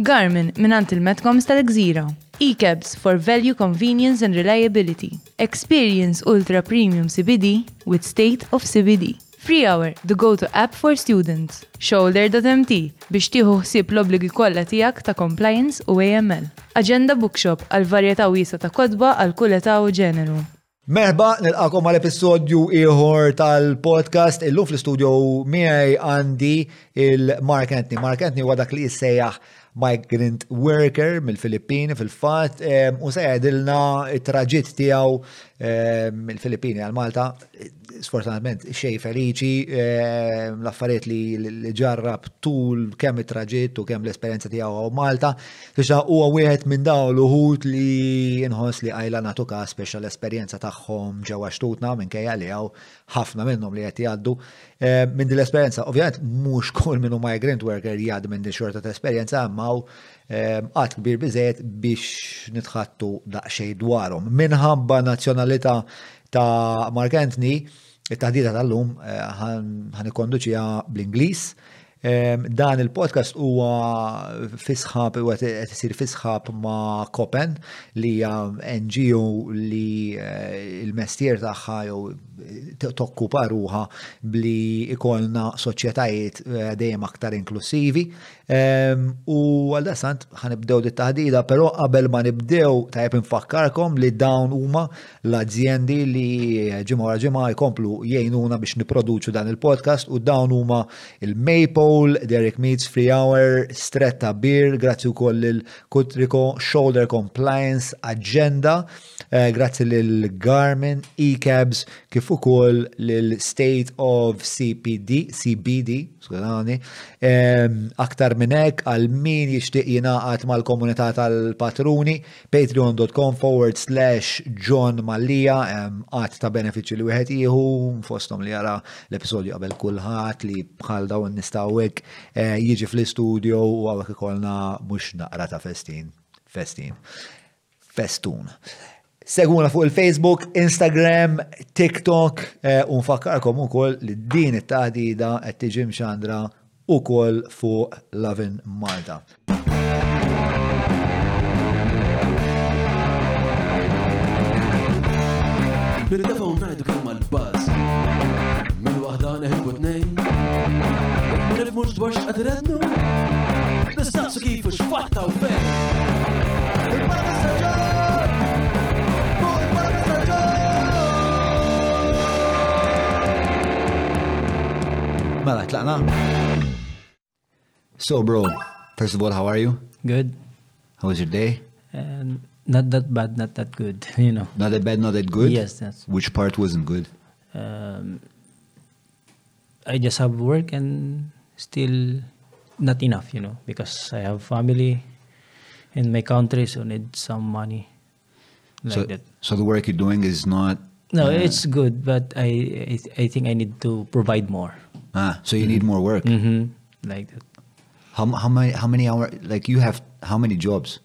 Garmin minant il-Metcoms tal-Gżira. E-cabs for value, convenience and reliability. Experience Ultra Premium CBD with state of CBD. Free Hour, the go-to app for students. Shoulder.mt biex tieħu ħsieb l-obligi kollha tiegħek ta' compliance u AML. Agenda Bookshop għal varjetà wiesa ta' kodba għal kull età u ġeneru. Merħba, nilqakom għal episodju ieħor tal-podcast. Illum fl-istudio miegħi għandi il-Mark Anthony. Mark Anthony huwa dak li jissejjaħ migrant worker mill-Filippini fil-fat u se jgħidilna it-traġit tiegħu mill-Filippini għal-Malta sfortunatament xej feliċi ehm, l-affarijiet li ġarrab tul kemm it-traġit u kemm l-esperjenza tiegħu għaw Malta biex huwa wieħed minn dawn l-uħut li inħoss li għajla natuka speċa l-esperjenza tagħhom ġewwa xtutna minkejja li hawn ħafna minnhom li qed jgħaddu ehm, minn din l-esperjenza. Ovvjament mhux kull minnu migrant worker jgħaddu minn din xorta ta' esperjenza imma għat ehm, kbir biżejt biex nitħattu daqsxejn dwarhom. Minħabba nazzjonalità ta' Mark Anthony, it-taħdita tal-lum eh, ħan ikonduċija bl-Inglis. Dan il-podcast huwa fisħab, huwa tisir isir fisħab ma' Kopen li hija NGO li eh, il-mestier tagħha jew eh, tokkupa ruħa bli ikolna soċjetajiet dejjem aktar inklusivi. U għal sant ħanibdew dit taħdida pero qabel ma nibdew tajb infakkarkom li dawn huma l-azzjendi li ġimgħa wara ġimgħa jkomplu jgħinuna biex niproduċu dan il-podcast u dawn huma il-Maple Derek Meets Free Hour, Stretta Beer, grazzi u koll il-Kutriko Shoulder Compliance Agenda, eh, grazzi l-Garmin, E-Cabs, kif ukoll l-State of CPD, CBD, skulani, aktar minn minnek għal min jishtiq jinaqat mal-komunità tal-patruni, patreon.com forward slash John Mallia, għat ta' benefiċi li wieħed jieħu, fostom li jara l-episodju qabel kulħadd li bħal dawn nistaw għawek eh, jiġi fl-studio u għawek ikolna mux naqra ta' festin. Festin. Festun. Seguna fuq il-Facebook, Instagram, TikTok, eh, u u koll li din it-taħdida qed tiġi mxandra u kol fuq Lavin Malta. Nirdafa u najdu kemm għal-baz. Min wahda neħibu t-nejn. Nirmux dwar xqadrednu. Nistaqsu kifu xfatta u fejn. Il-bada s-saġġar! Il-bada. So, bro, first of all, how are you? Good. How was your day? And not that bad, not that good, you know. Not that bad, not that good? Yes, that's. Which part wasn't good? Um, I just have work and still not enough, you know, because I have family in my country, so need some money like so, that. so the work you're doing is not... No, uh, it's good, but I, I I think I need to provide more. Ah, so you need more work. Mm-hmm. Like that. How, how many, how many hours, like you have, how many jobs?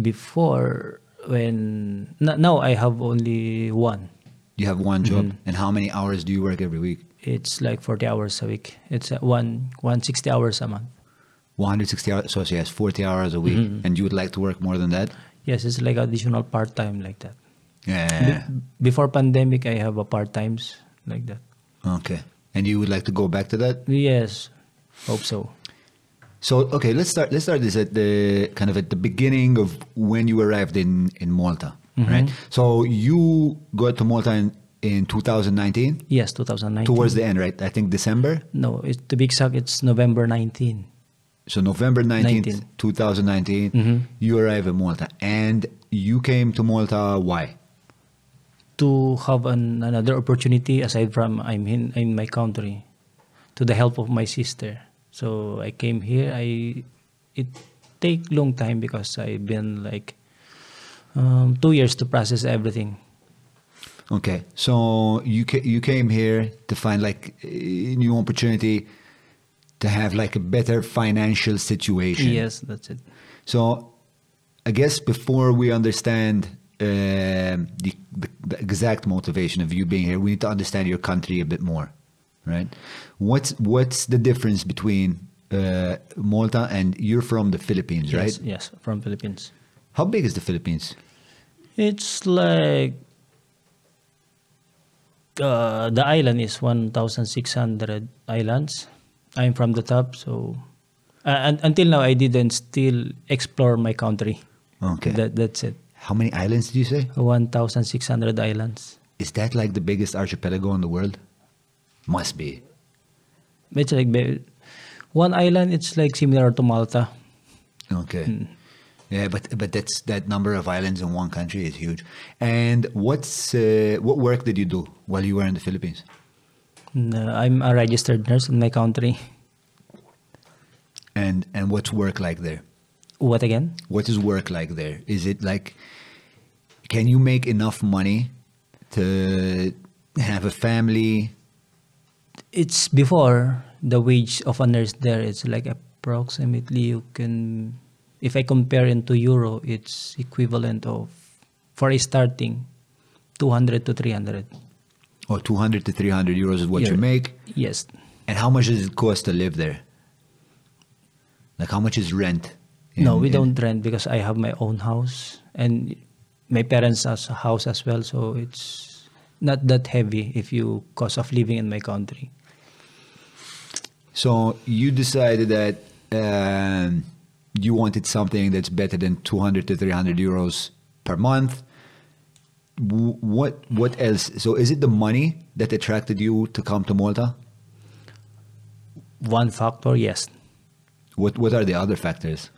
Before, when now I have only one. You have one job, Mm-hmm. and how many hours do you work every week? It's like forty hours a week. It's one one sixty hours a month. 160 hours, so yes, 40 hours a week, Mm-hmm. and you would like to work more than that? Yes, it's like additional part time like that. Yeah. Be- before pandemic, I have a part times like that. Okay. And you would like to go back to that? Yes, hope so. So okay, let's start. Let's start this at the kind of at the beginning of when you arrived in in Malta, Mm-hmm. right? So you got to Malta in, in 2019, Yes, 2019. towards the end, right? I think December. no, it's, to be exact, it's November 19. So November 19th, 19. 2019, Mhm. you arrive in Malta, and you came to Malta. Why? To have an, another opportunity aside from I'm in, in my country, to the help of my sister. So I came here. I it take long time because I've been like um, two years to process everything. Okay, so you ca- you came here to find like a new opportunity to have like a better financial situation. Yes, that's it. So, I guess before we understand um the, the the exact motivation of you being here, we need to understand your country a bit more, right? What's what's the difference between uh, Malta and you're from the Philippines, Yes, right? Yes, from Philippines. How big is the Philippines? It's like uh, the island is 1,600 islands. I'm from the top, so uh, un- until now I didn't still explore my country. Okay. That, that's it. How many islands did you say? 1,600 islands. Is that like the biggest archipelago in the world? Must be. It's like one island. It's like similar to Malta. Okay. Yeah, but but that's that number of islands in one country is huge. And what's uh, what work did you do while you were in the Philippines? Uh, I'm a registered nurse in my country. And and what's work like there? What again? What is work like there? Is it like can you make enough money to have a family? It's before the wage of a nurse there. It's like approximately you can, if I compare into euro, it's equivalent of for a starting, two hundred to three hundred. Or 200 to 300 euros is what you make? Yes, And how much does it cost to live there? Like how much is rent? no, we in- don't rent because I have my own house and my parents has a house as well, so it's not that heavy if you cost of living in my country. So you decided that um, you wanted something that's better than 200 to 300 euros per month. W- What what else? So is it the money that attracted you to come to Malta? One factor, yes, What what are the other factors?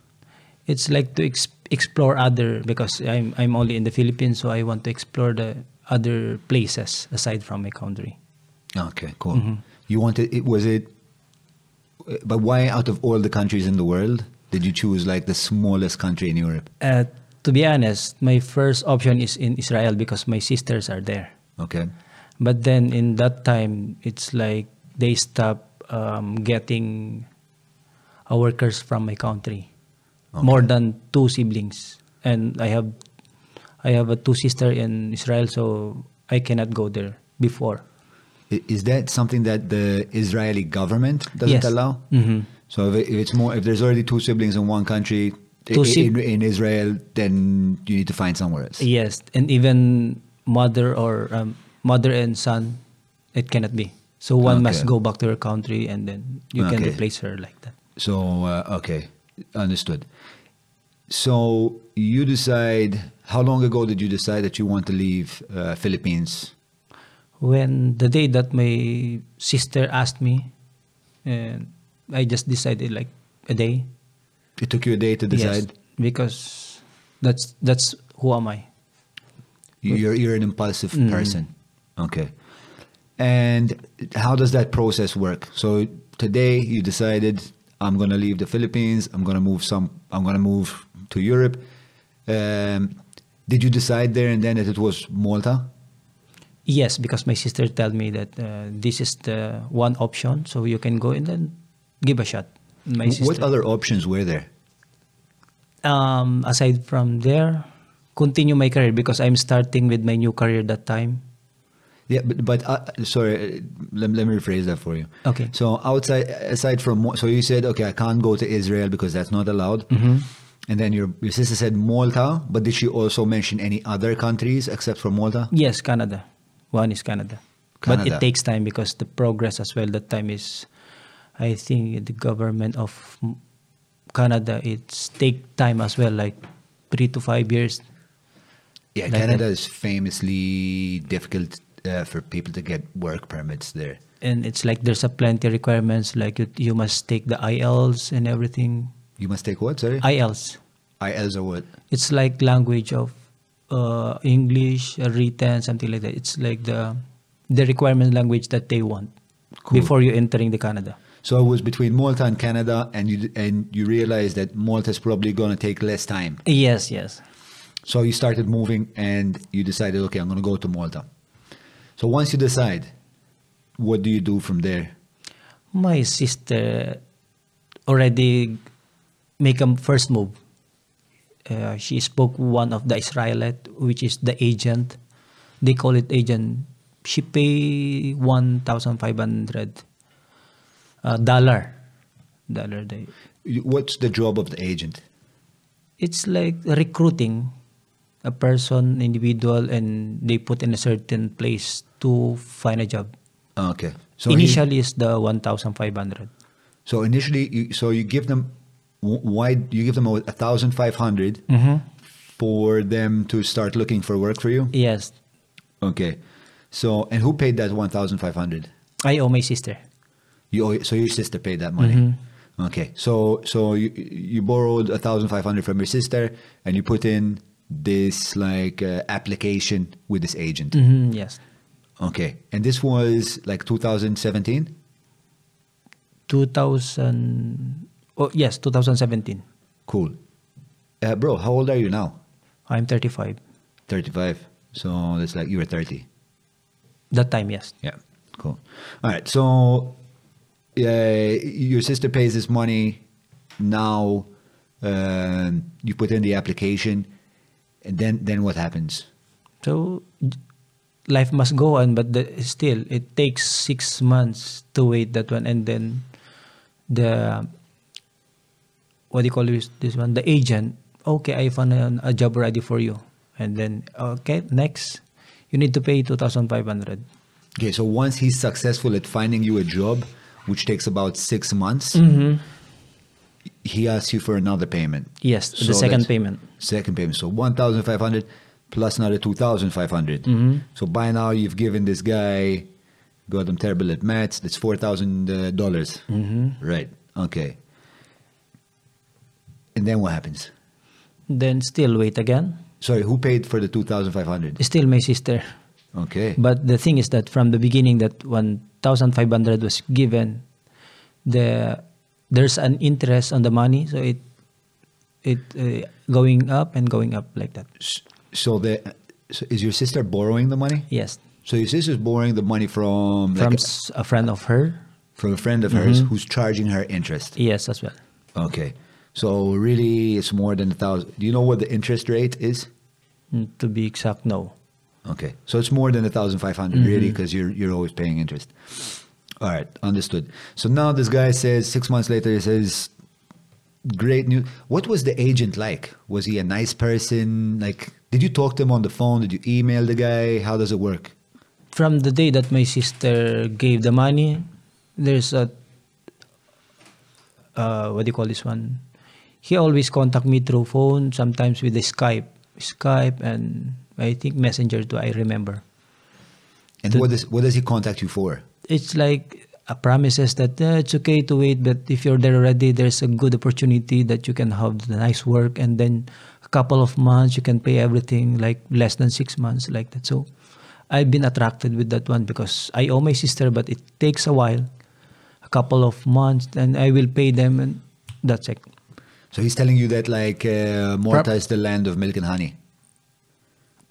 it's like to ex- explore other because I'm I'm only in the Philippines, so I want to explore the other places aside from my country. Okay, cool. You wanted it was it but why out of all the countries in the world did you choose like the smallest country in Europe? Uh, to be honest, my first option is in Israel because my sisters are there. Okay. But then in that time, it's like they stop um, getting workers from my country. More than two siblings, and I have I have a two sister in Israel, so I cannot go there before. Is that something that the Israeli government doesn't Yes. allow? Mhm. So if, it's more, if there's already two siblings in one country i- Two i- in, in Israel, then you need to find somewhere else. Yes, and even mother or um, mother and son, it cannot be. So one must go back to her country, and then you can replace her like that. So uh, okay, understood. So you decide. How long ago did you decide that you want to leave uh, Philippines? When the day that my sister asked me and i just decided like a day It took you a day to Yes, decide. because that's that's who am i You- You're you're an impulsive Mm. person. Okay. And how does that process work? So today you decided I'm going to leave the Philippines. I'm going to move some. I'm going to move to Europe. Um, did you decide there and then that it was Malta? Yes because my sister told me that uh, this is the one option so you can go and then give a shot my sister What other options were there? um aside from there continue my career because i'm starting with my new career that time Yeah, but, but uh, sorry, uh, let, let me rephrase that for you. Okay. So outside, aside from, so you said, okay, I can't go to Israel because that's not allowed. Mm-hmm. And then your, your sister said Malta, but did she also mention any other countries except for Malta? Yes, Canada. One is Canada. But it takes time because the progress as well that time is I think the government of Canada it's take time as well like 3 to 5 years. Yeah, Like Canada that. is famously difficult uh, for people to get work permits there. And it's like there's a plenty requirements like you, you must take the IELTS and everything. You must take what, sorry? IELTS. IELTS or what? It's like language of uh, English, uh, written, something like that. It's like the the requirement language that they want Cool. before you entering the Canada. So it was between Malta and Canada, and you and you realized that Malta is probably going to take less time. Yes, yes. So you started moving, and you decided, okay, I'm going to go to Malta. So once you decide, what do you do from there? My sister already make a first move. Uh, she spoke one of the Israelite, which is the agent. They call it agent. She pay one thousand five hundred uh, dollar. Dollar day. What's the job of the agent? It's like recruiting a person, individual, and they put in a certain place to find a job. Okay. So he- Initially, is the one thousand five hundred. so initially, you, so you give them why you give them a thousand five hundred Mm-hmm. for them to start looking for work for you. Yes, Okay. So and who paid that one thousand five hundred? I owe my sister. You owe, so your sister paid that money. Mm-hmm. Okay. So so you you borrowed a thousand five hundred from your sister and you put in this like uh, application with this agent. hmm yes. Okay. And this was like 2017. 2000 oh yes 2017 Cool. Uh, bro, how old are you now? i'm 35 35. So it's like you were 30. that time yes Yeah. Cool. All right. So uh, your sister pays this money. Now um, you put in the application, and then then what happens? so life must go on but the, still it takes six months to wait that one and then the what do you call this, this one the agent okay i found a, a job ready for you and then okay next you need to pay 2500 Okay. So once he's successful at finding you a job, which takes about six months, mm-hmm. he asks you for another payment. yes So the second payment Second payment. So 1,500 plus another 2,500. Mhm. So by now you've given this guy, God, I'm terrible at maths, that's 4,000. uh, dollars. mm-hmm. Right. Okay. And then what happens? then still wait again Sorry, who paid for the 2,500? still my sister Okay. But the thing is that from the beginning, that 1,500 was given, the there's an interest on the money, so it it uh, going up and going up like that. So the so is your sister borrowing the money? Yes, So your sister's borrowing the money from like from a, s- a friend of her. from a friend of hers who's charging her interest. Yes, as well. Okay. So really it's more than a thousand. Do you know what the interest rate is? Mm, To be exact, no. Okay, so it's more than a thousand five really because you're you're always paying interest. All right, understood. So now this guy says six months later he says, "Great news." What was the agent like? Was he a nice person? Like, did you talk to him on the phone? Did you email the guy? How does it work? From the day that my sister gave the money, there's a uh, what do you call this one? He always contact me through phone, sometimes with the Skype, Skype, and I think Messenger too. I remember. And The- what does what does he contact you for? It's like a promises that "Eh, it's okay to wait, but if you're there already, there's a good opportunity that you can have the nice work, and then a couple of months you can pay everything like less than six months like that. So I've been attracted with that one because I owe my sister, but it takes a while, a couple of months, and I will pay them, and that's it. So he's telling you that like uh, Malta Prob- is the land of milk and honey.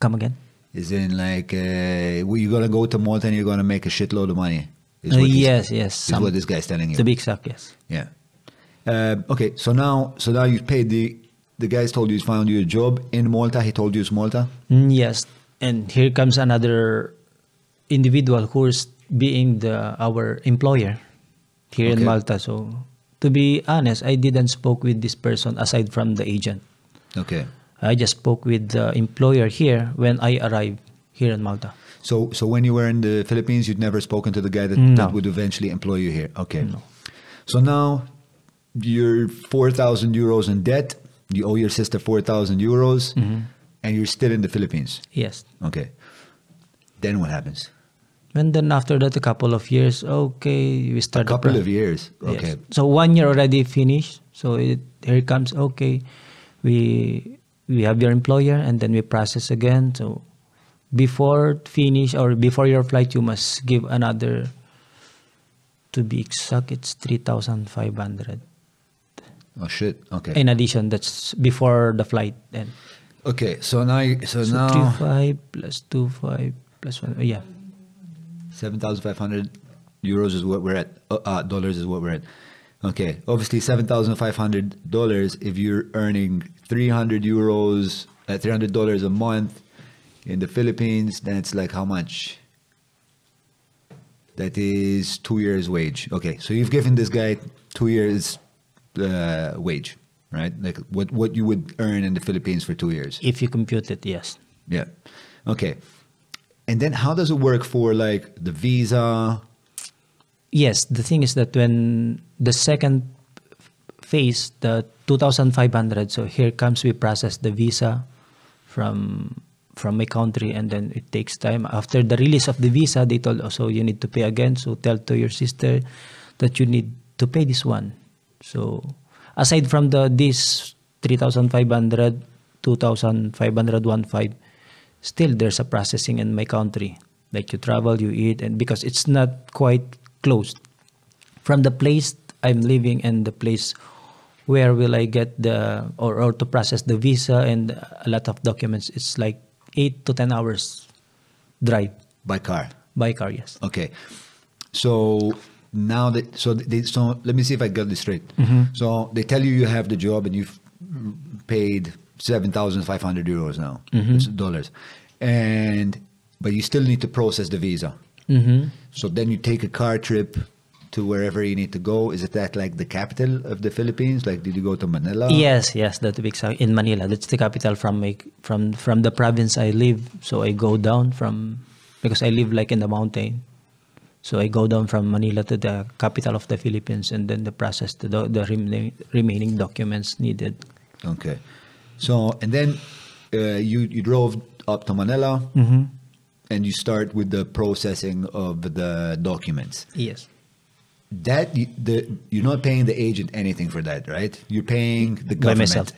Come again? Is in like uh, you're gonna go to Malta and you're gonna make a shitload of money. Is Uh, yes, yes. Is what this guy's telling you. to be exact, yes. Yeah. Uh, okay, so now, so now you paid the the guys told you he's found you a job in Malta. He told you it's Malta. Mm, yes, and here comes another individual who is being the our employer here Okay. in Malta. So, to be honest, I didn't spoke with this person aside from the agent. Okay. I just spoke with the employer here when I arrived here in Malta. So so when you were in the Philippines, you'd never spoken to the guy that, No. that would eventually employ you here. Okay. No. So now you're four thousand euros in debt. You owe your sister four thousand euros, Mm-hmm. and you're still in the Philippines. Yes. Okay. Then what happens? And then after that, a couple of years, okay, we A start. the couple of years. Yes. Okay. So one year already finished. So it, here it comes okay, we we have your employer and then we process again. So before finish or before your flight, you must give another to be exact, it's 3,500. Oh shit. Okay. In addition, that's before the flight. Then okay. So now, so, so now three five plus two five plus one. Yeah, seven thousand five hundred euros is what we're at. Uh, uh, dollars is what we're at. Okay. Obviously, seven thousand five hundred dollars. If you're earning three hundred euros, uh, three hundred dollars a month in the Philippines, then it's like how much? That is two years' wage. Okay. So you've given this guy two years' uh, wage, right? Like what what you would earn in the Philippines for two years. if you compute it, yes. Yeah. Okay. And then how does it work for like the visa? Yes, the thing is that when the second phase, the 2,500, so here comes we process the visa from from my country and then it takes time. After the release of the visa, they told oh, also you need to pay again. So tell to your sister that you need to pay this one. So aside from the this 3,500, 2,500, 15, still there's a processing in my country. Like you travel, you eat, and because it's not quite closed from the place I'm living and the place where will I get the or, or to process the visa and a lot of documents. It's like eight to ten hours drive By car. by car. Yes. Okay. So now that so they so let me see if I got this straight. Mm-hmm. So they tell you you have the job and you've paid seven thousand five hundred euros now, It's dollars, and but you still need to process the visa. Mm-hmm. So then you take a car trip to wherever you need to go. Is it that like the capital of the Philippines? Like did you go to Manila? Yes, yes, that big in Manila. That's the capital from my from from the province I live. So I go down from because I live like in the mountain. So I go down from Manila to the capital of the Philippines, and then the process the the remaining remaining documents needed. Okay. So and then uh, you you drove up to Manila. Mm-hmm. and you start with the processing of the documents. Yes. That the you're not paying the agent anything for that, right? You're paying the government. By myself.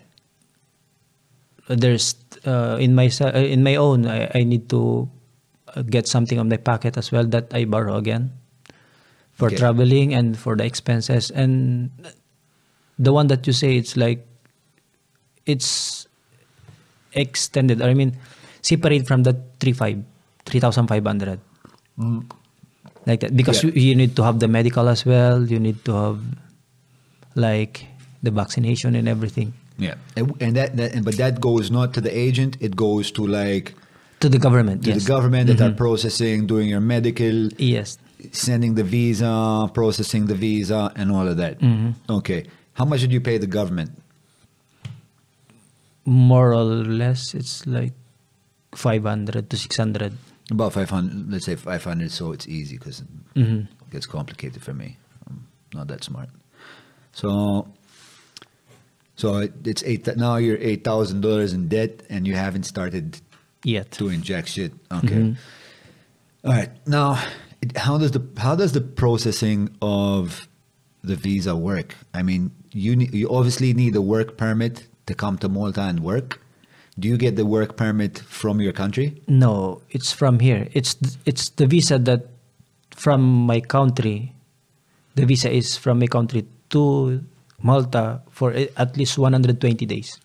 There's uh, in my uh, in my own. I, I need to uh, get something on my pocket as well that I borrow again for Okay. traveling and for the expenses. And the one that you say it's like it's extended. I mean, separate from the three five, three thousand five hundred. Like that because Yeah. you, you need to have the medical as well. You need to have like the vaccination and everything. Yeah, and, and that, that and, but that goes not to the agent; it goes to like To the government, to yes. the government that are Mhm. processing, doing your medical, Yes. sending the visa, processing the visa, and all of that. Mhm. Okay, how much did you pay the government? More or less, it's like 500 to 600. About five hundred. Let's say five hundred, so it's easy because Mhm. it gets complicated for me. I'm not that smart. So, so it- it's eight. Now you're eight thousand dollars in debt, and you haven't started Yet. doing jack shit. Okay. Mhm. All right. Now, how does the how does the processing of the visa work? I mean, you you obviously need a work permit to come to Malta and work. Do you get the work permit from your country? No, it's from here. It's it's the visa that from my country. The visa is from my country to Malta for at least 120 days.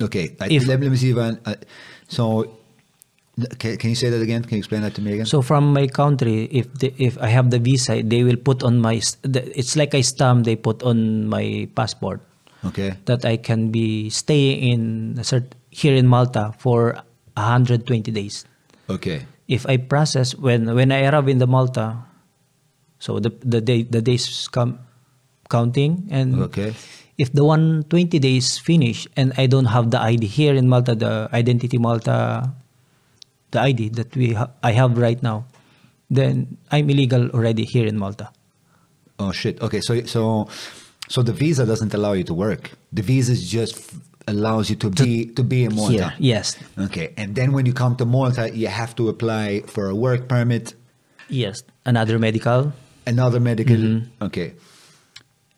Okay. If- let, let me see if I. Uh, so, can, can you say that again? Can you explain that to me again? So from my country, if the, if I have the visa, they will put on my. It's like a stamp they put on my passport. Okay. that I can be staying in here in Malta for 120 days. Okay. If I process when when I arrive in the Malta, so the the day the days come counting and Okay. if the 120 days finish and I don't have the ID here in Malta, the identity Malta, the ID that we ha- I have right now, then I'm illegal already here in Malta. Oh shit. Okay. So so so the visa doesn't allow you to work. The visa just allows you to be to be in Malta. Here, yes, Okay. And then when you come to Malta, you have to apply for a work permit, yes, another medical. another medical. Mm-hmm. Okay.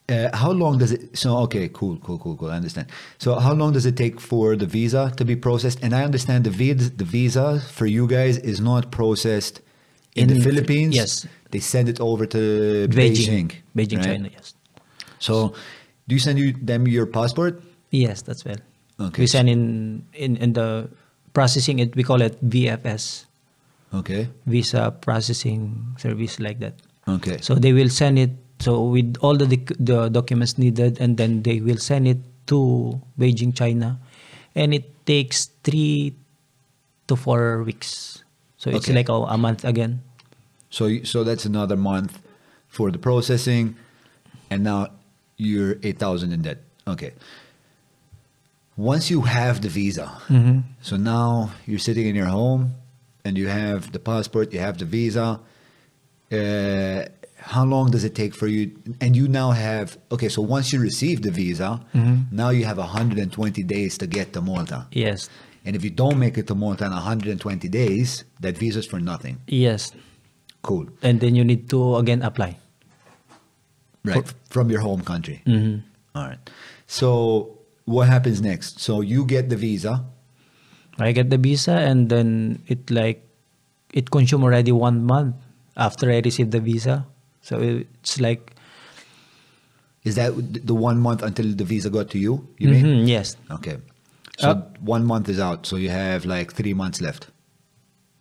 Uh, how long does it? So okay, cool, cool, cool, cool. I understand. So how long does it take for the visa to be processed? And I understand the visa, the visa for you guys is not processed in, the Philippines. yes. They send it over to Beijing, Beijing. Beijing, right? China. Yes, So, do you send you them your passport? yes, that's well. Okay. We send in in in the processing it. We call it VFS, Okay. visa processing service like that. Okay. So they will send it. So with all the the documents needed, and then they will send it to Beijing, China, and it takes three to four weeks. So it's Okay. like a, a month again. So, so that's another month for the processing, and now you're eight thousand in debt. Okay. Once you have the visa, Mm-hmm. so now you're sitting in your home, and you have the passport, you have the visa. Uh, how long does it take for you? And you now have okay. So once you receive the visa, Mm-hmm. now you have 120 days to get to Malta. Yes, And if you don't make it to Malta in 120 days, that visa is for nothing. yes, Cool. and then you need to again apply. Right. From your home country. Mm-hmm. All right. So what happens next? So you get the visa. I get the visa, and then it like it consume already one month after I receive the visa. So it's like Is that the one month until the visa got to you? You mean? Mhm, yes, Okay. So Uh, one month is out. So you have like three months left.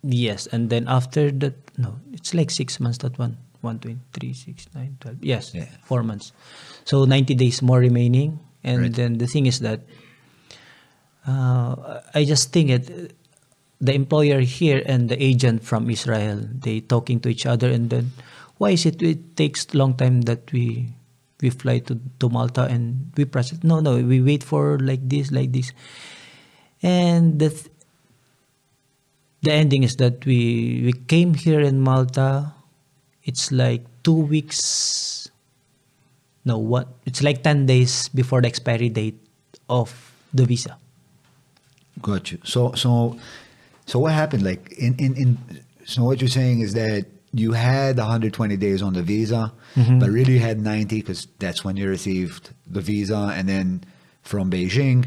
Yes, and then after that, no, it's like six months. That one, one, two, three, six, nine, twelve. Yes, Yeah. four months. So ninety days more remaining, and Right. then the thing is that uh, I just think it. The employer here and the agent from Israel, they talking to each other, and then why is it it takes long time that we we fly to, to Malta and we process? No, no, we wait for like this, like this, and the th- the ending is that we we came here in Malta. It's like two weeks. No, what? It's like ten days before the expiry date of the visa. Got you. So so so what happened? Like in in in. So what you're saying is that you had 120 days on the visa, mm-hmm. but really you had 90 because that's when you received the visa, and then from Beijing.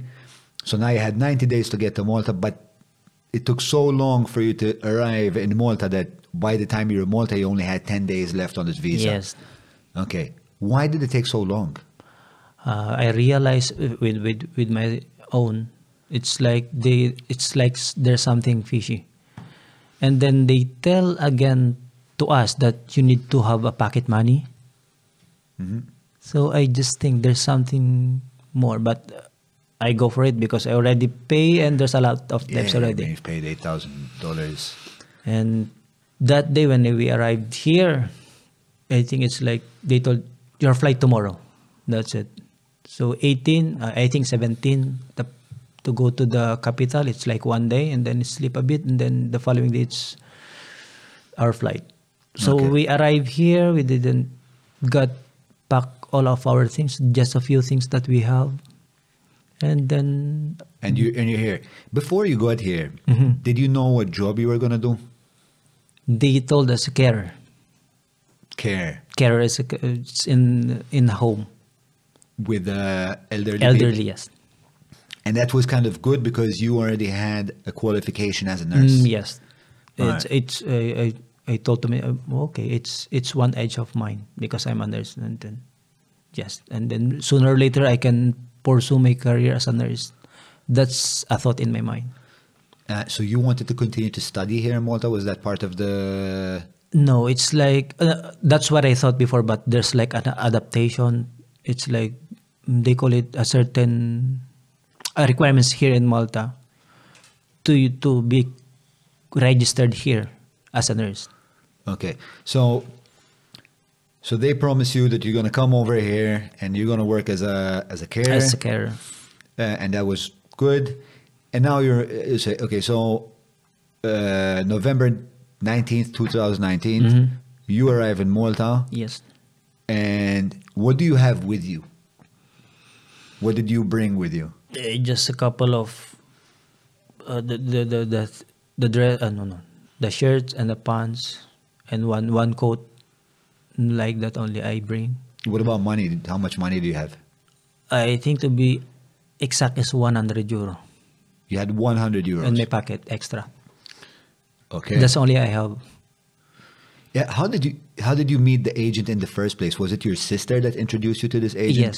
So now you had 90 days to get to Malta, but it took so long for you to arrive in Malta that by the time you were in Malta, you only had 10 days left on this visa. Yes. Okay. Why did it take so long? Uh, I realized with with with my own, it's like they it's like there's something fishy, and then they tell again to us that you need to have a pocket money. So I just think there's something more, but I go for it because I already pay and there's a lot of debts Yeah, already. You've paid $8,000. And that day when we arrived here, I think it's like they told your flight tomorrow. That's it. So 18, uh, I think 17 the, to go to the capital. It's like one day and then sleep a bit and then the following day it's our flight. So Okay. we arrived here. We didn't got pack all of our things, just a few things that we have, and then And you and you're here. Before you got here, Mhm. did you know what job you were gonna do? they told us carer. Care Carer is a, it's in in home. with uh, elderly. elderly yes And that was kind of good because you already had a qualification as a nurse. Mm, yes it's Alright. it's uh, I, I told to me uh, okay it's it's one edge of mine because i'm a nurse and then yes and then sooner or later i can pursue my career as a nurse that's a thought in my mind Uh, so you wanted to continue to study here in Malta? Was that part of the? no it's like uh, that's what i thought before but there's like an adaptation it's like mm, they call it a certain uh, requirements here in malta to you to be registered here as a nurse Okay, so so they promise you that you're gonna come over here and you're gonna work as a as a carer, as a carer uh, and that was good. And now you're uh, say- okay. So uh, November nineteenth, two thousand Mhm. you arrive in Malta, yes and what do you have with you? What did you bring with you? Eh, just a couple of uh, the the the the the dress uh, no no the shirts and the pants and one one coat like that only I bring. What about money? How much money do you have? I think to be exact is 100 euro You had 100 euros. in my pocket extra. okay. That's only I have. Yeah, how did you how did you meet the agent in the first place? Was it your sister that introduced you to this agent? Yes,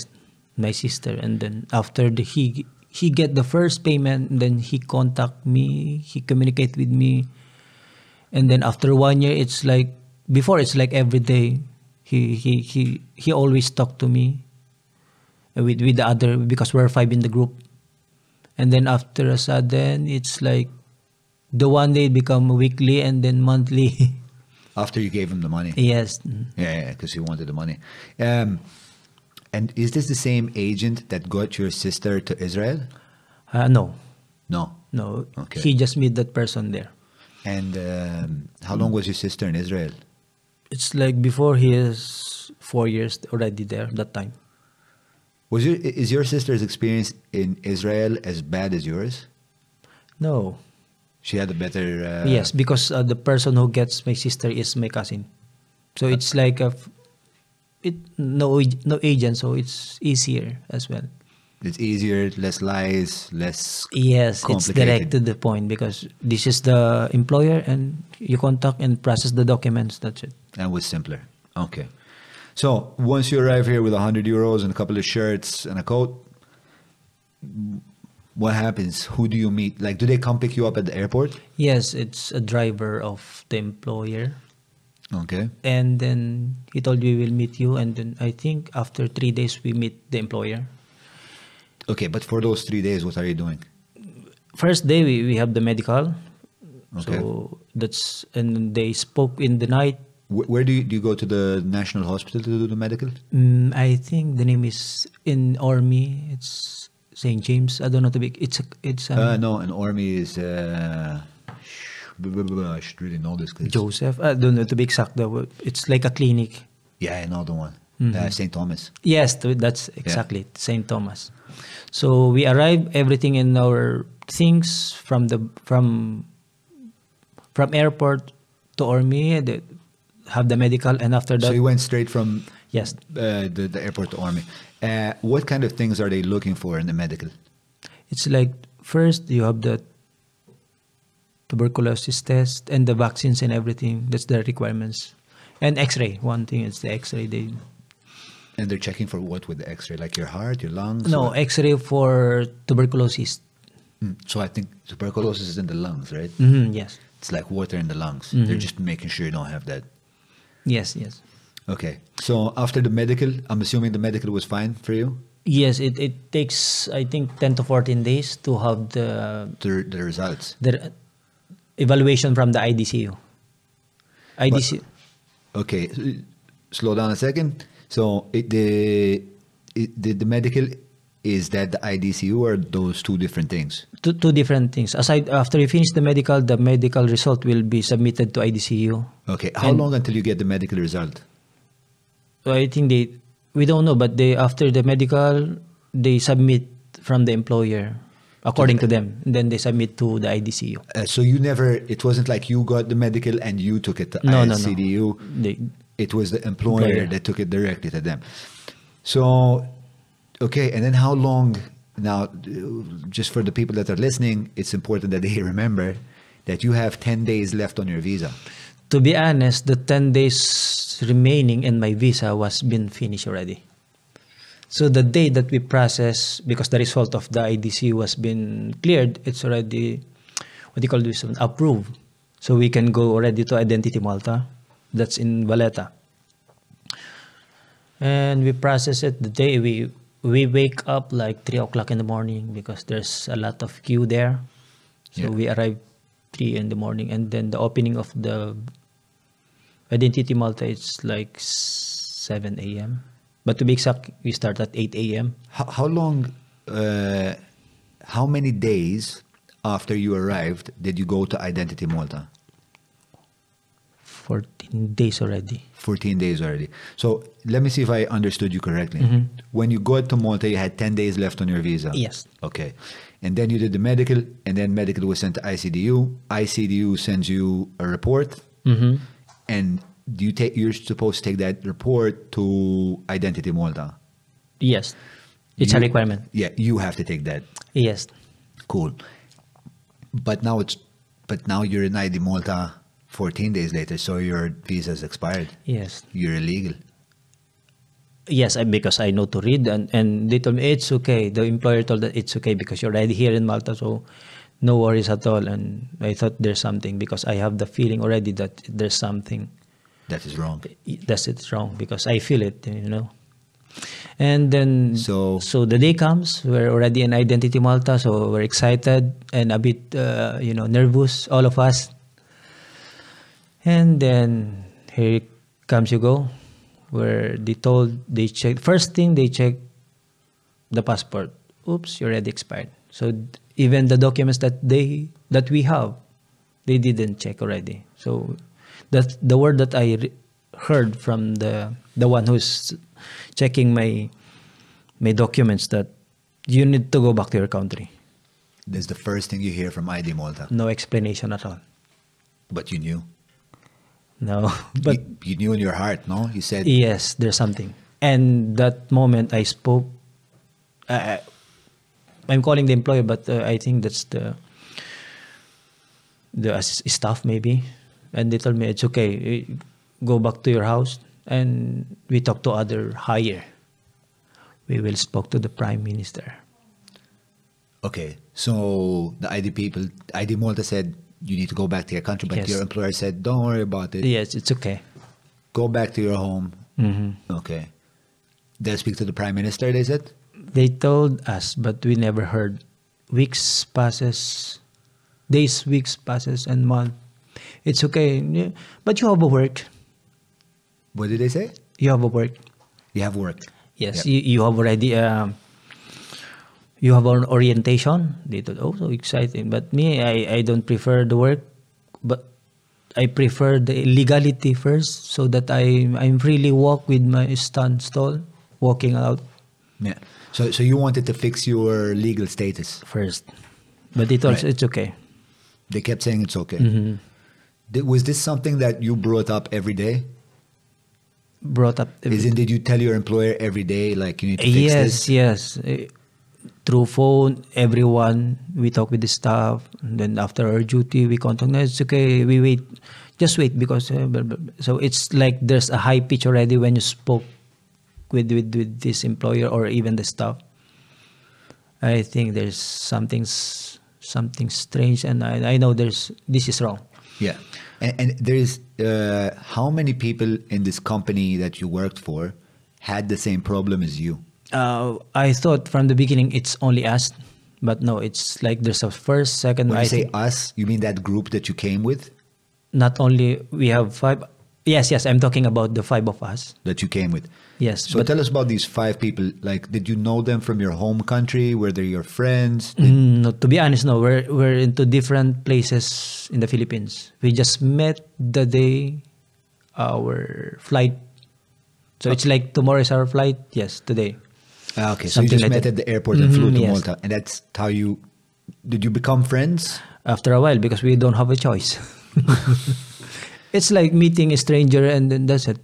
my sister, and then after the he he get the first payment, then he contact me, he communicate with me, and then after one year, it's like before it's like every day, he he he he always talked to me, with with the other because we're five in the group, and then after a sudden, it's like the one day become weekly and then monthly. After you gave him the money. yes, Yeah, yeah, because he wanted the money. Um, and is this the same agent that got your sister to Israel? uh, no, No. no, Okay. he just met that person there. And um, how long was your sister in Israel? It's like before he is four years already there that time. Was your is your sister's experience in Israel as bad as yours? No. She had a better. Uh, yes, because uh, the person who gets my sister is my cousin. So it's like a it no no agent, so it's easier as well. It's easier, less lies, less. Yes, it's direct to the point because this is the employer and you contact and process the documents. That's it. And was simpler. Okay. So once you arrive here with a hundred euros and a couple of shirts and a coat, what happens? Who do you meet? Like, do they come pick you up at the airport? Yes, it's a driver of the employer. Okay. And then he told we will meet you. And then I think after three days we meet the employer. Okay, but for those three days, what are you doing? first day we, we have the medical Okay. so that's and they spoke in the night Where do you, do you go to the national hospital to do the medical? mm, i think the name is in army it's st james i don't know the big it's a, it's um, Uh, no, an army is. Uh, I should really know this. 'cause- joseph i don't know to be exact it's like a clinic Yeah, I know the one. Mm-hmm. Uh, St. Thomas. yes that's exactly it, st thomas so we arrive everything in our things from the from from airport to army the, have the medical and after that So you went straight from yes uh, the, the airport to army. Uh, what kind of things are they looking for in the medical? It's like first you have the tuberculosis test and the vaccines and everything. That's the requirements. And X-ray. One thing is the X-ray. They And they're checking for what with the X-ray, like your heart, your lungs. no or- X-ray for tuberculosis. Mm, So I think tuberculosis is in the lungs, right? hmm Yes, It's like water in the lungs. Mm-hmm. They're just making sure you don't have that. Yes, yes, Okay. So after the medical, I'm assuming the medical was fine for you. yes. It it takes I think ten to fourteen days to have the The, the results. the evaluation from the IDCU. IDCU. Okay. Slow down a second. So it, the it, the the medical is that the IDCU or those two different things? Two, two different things. Aside after you finish the medical, the medical result will be submitted to IDCU. Okay. How And- long until you get the medical result? I think they we don't know, but they after the medical they submit from the employer according to them. And then they submit to the IDCU. Uh, so you never. It wasn't like you got the medical and you took it to No, no, no. ICDU. They It was the employer Employer. that took it directly to them. So, okay, and then how long? Now, just for the people that are listening, it's important that they remember that you have 10 days left on your visa. to be honest, the ten days remaining in my visa was been finished already. So the day that we process, because the result of the IDC was been cleared, it's already what do you call this approved. So we can go already to Identity Malta. That's in Valletta. And we process it the day we we wake up like three o'clock in the morning because there's a lot of queue there. So Yeah. we arrive three in the morning, and then the opening of the Identity Malta is like seven a.m. But to be exact, we start at eight a.m. How, how long, uh, how many days after you arrived did you go to Identity Malta? Fourteen days already. 14 days already. So let me see if I understood you correctly. Mhm. When you got to Malta, you had 10 days left on your visa. Yes. Okay. And then you did the medical, and then medical was sent to ICDU. ICDU sends you a report, Mm-hmm. and you take you're supposed to take that report to Identity Malta. Yes, it's a requirement. Yeah, you have to take that. Yes, Cool. But now it's but now you're in ID Malta 14 days later, so your visa visa's expired. Yes. You're illegal. Yes, because I know to read, and, and they told me it's okay. The employer told that it's okay because you're already here in Malta, so no worries at all. And I thought there's something because I have the feeling already that there's something That is wrong. that's it's wrong because I feel it, you know. And then So- so the day comes, we're already in Identity Malta, so we're excited and a bit uh, you know nervous, all of us. And then here comes you go, where they told they check first thing they check the passport. Oops, you're already expired. So even the documents that they that we have, they didn't check already. So that the word that I re- heard from the the one who's checking my my documents that you need to go back to your country. That's the first thing you hear from ID Malta. No explanation at all. But you knew. No, but you, you knew in your heart, no? You said, yes, there's something. And that moment I spoke. Uh, I'm calling the employer, but uh, I think that's the the staff maybe, and they told me it's okay. eh, Go back to your house, and we talk to other higher. We will spoke to the prime minister. okay, so the ID people, ID Malta said, you need to go back to your country, but Yes. your employer said, don't worry about it. Yes, it's okay. Go back to your home. hmm Okay. They'll speak to the prime minister, they said? They told us, but we never heard. Weeks passes, days, weeks passes, and month. It's okay, yeah, but you have a work. What did they say? You have a work. You have work. Yes, Yep. you, you have already. Um, you have an orientation. They thought, oh, so exciting. But me, I, I don't prefer the work, but I prefer the legality first, so that I I'm really walk with my stand stall, walking out Yeah. So, so you wanted to fix your legal status. first. But it also Right. it's okay. They kept saying it's okay. Mhm. Did- Was this something that you brought up every day? Brought up. Is it, did you tell your employer every day, like, you need to fix yes, this? yes. Eh, Through phone, everyone, we talk with the staff. And then after our duty, we contact. No, it's okay. We wait. Just wait because. Uh, blah, blah, blah." so it's like there's a high pitch already when you spoke with, with, with this employer or even the staff. I think there's something something strange, and I, I know there's this is wrong. Yeah. And, and there's, uh, how many people in this company that you worked for had the same problem as you? Uh, I thought from the beginning it's only us, but no, it's like there's a first, second. When I you say us, you mean that group that you came with? not only we have five yes yes i'm talking about the five of us That you came with? yes So tell us about these five people. Like, did you know them from your home country? Were they your friends? Did- Mm, no, to be honest no we're we're into different places in the philippines we just met the day our flight so it's like tomorrow is our flight yes today okay, so you just like met that. at the airport and flew Mhm, to yes. Malta, and that's how you did you become friends? after a while because we don't have a choice it's like meeting a stranger and then that's it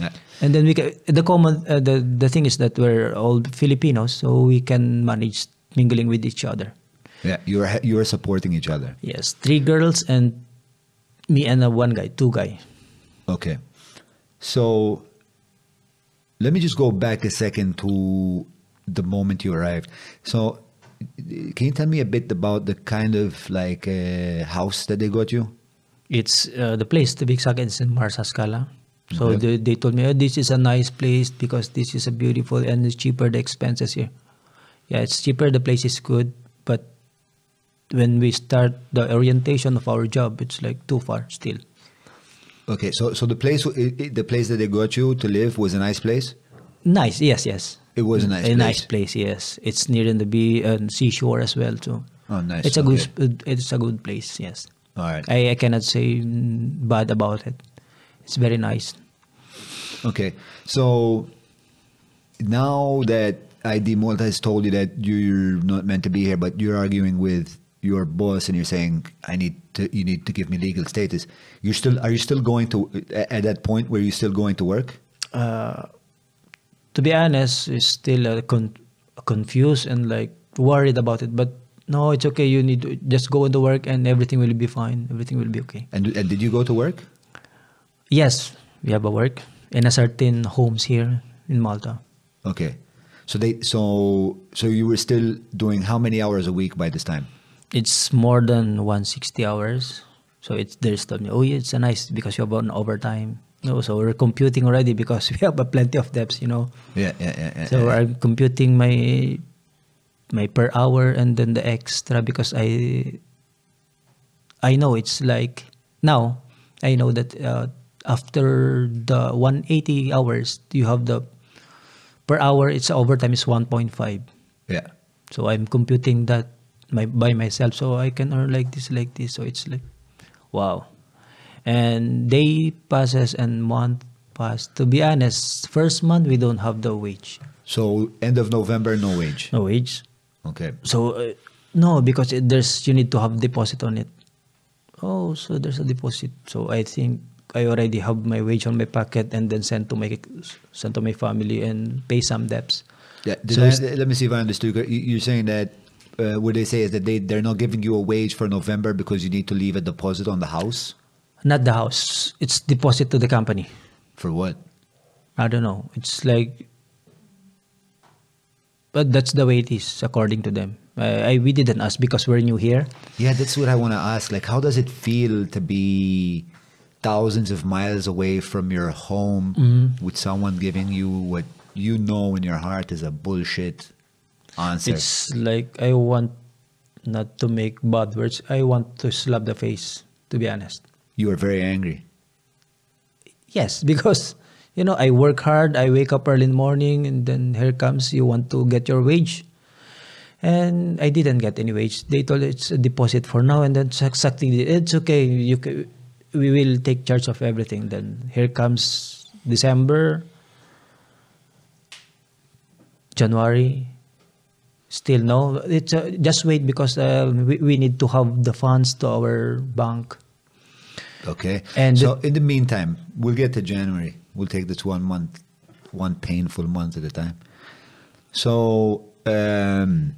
Yeah. and then we can, the common uh, the the thing is that we're all Filipinos, so we can manage mingling with each other. Yeah, you are you were supporting each other. Yes, three girls and me and a one guy, two guy. Okay, so let me just go back a second to the moment you arrived. So, can you tell me a bit about the kind of like uh, house that they got you? It's uh, the place to be exact is in Marsascala. So Okay. they, they told me, oh, this is a nice place because this is a beautiful and it's cheaper the expenses here. Yeah, it's cheaper. The place is good, but when we start the orientation of our job, it's like too far still. Okay, so so the place the place that they got you to live was a nice place. Nice, yes, yes. It was a nice a place. nice place. Yes, it's near in the be and seashore as well too. Oh, nice. It's a okay. good. It's a good place. Yes, All right. I, I cannot say bad about it. It's very nice. Okay, so now that ID Malta has told you that you're not meant to be here, but you're arguing with your boss and you're saying, "I need to, you need to give me legal status." You're still, are you still going to at that point where you're still going to work? Uh, to be honest, is still uh, con- confused and like worried about it. But no, it's okay. You need to just go into work and everything will be fine. Everything will be okay. And, and did you go to work? Yes, we have a work in a certain homes here in Malta. Okay. So they so so you were still doing how many hours a week by this time? It's more than 160 hours. So it's there's the oh yeah, it's a nice because you have an overtime. No, so we're computing already because we have a plenty of debts, you know. Yeah, yeah, yeah. yeah, So yeah. I'm computing my my per hour and then the extra because I I know it's like now I know that uh, after the 180 hours you have the per hour it's overtime is 1.5 yeah. so I'm computing that my by myself so I can earn like this like this so it's like wow and day passes and month pass to be honest first month we don't have the wage So end of November, no wage. no wage Okay. so uh, no because it, there's you need to have deposit on it oh so there's a deposit so i think i already have my wage on my pocket and then send to my send to my family and pay some debts Yeah. So I, let me see if I understood. You- You're saying that uh, what they say is that they they're not giving you a wage for November because you need to leave a deposit on the house. Not the house it's deposit to the company For what? i don't know it's like but that's the way it is according to them I, I we didn't ask because we're new here Yeah, that's what I want to ask. Like, how does it feel to be thousands of miles away from your home Mm-hmm. with someone giving you what you know in your heart is a bullshit answer? It's like I want not to make bad words. I want to slap the face, to be honest. You are very angry. Yes, because you know I work hard. I wake up early in the morning, and then here comes you want to get your wage, and I didn't get any wage. They told it's a deposit for now, and then exactly it's okay. You ca- we will take charge of everything. Then here comes December, January. Still no. It's uh, just wait because uh, we, we need to have the funds to our bank. Okay. And so in the meantime, we'll get to January. We'll take this one month, one painful month at a time. So um,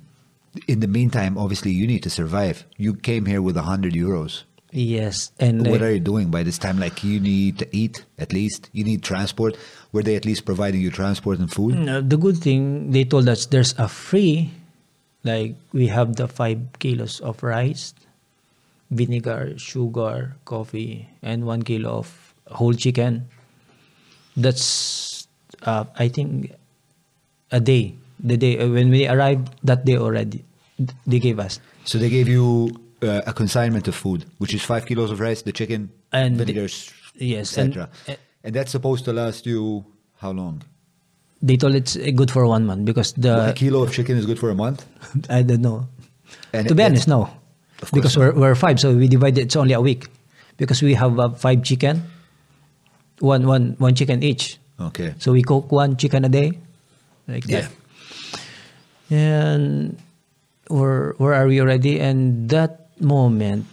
in the meantime, obviously, you need to survive. You came here with a hundred euros. Yes, and What uh, are you doing by this time? Like you need to eat at least. You need transport. Were they at least providing you transport and food? No, the good thing they told us there's a free, like we have the five kilos of rice, vinegar, sugar, coffee, and one kilo of whole chicken. That's, uh, I think, a day. The day uh, when we arrived that day already, they gave us. So they gave you uh, a consignment of food, which is five kilos of rice, the chicken, And vinegars, yes, and- etc. uh, And, that's supposed to last you how long? They told it's good for one month because a the kilo of chicken is good for a month. I don't know. And to be honest, no. Of Because we're, we're five, so we divide it, it's only a week. Because we have uh, five chicken, one, one, one chicken each. Okay. So we cook one chicken a day, like that. And where, where are we already? And that moment,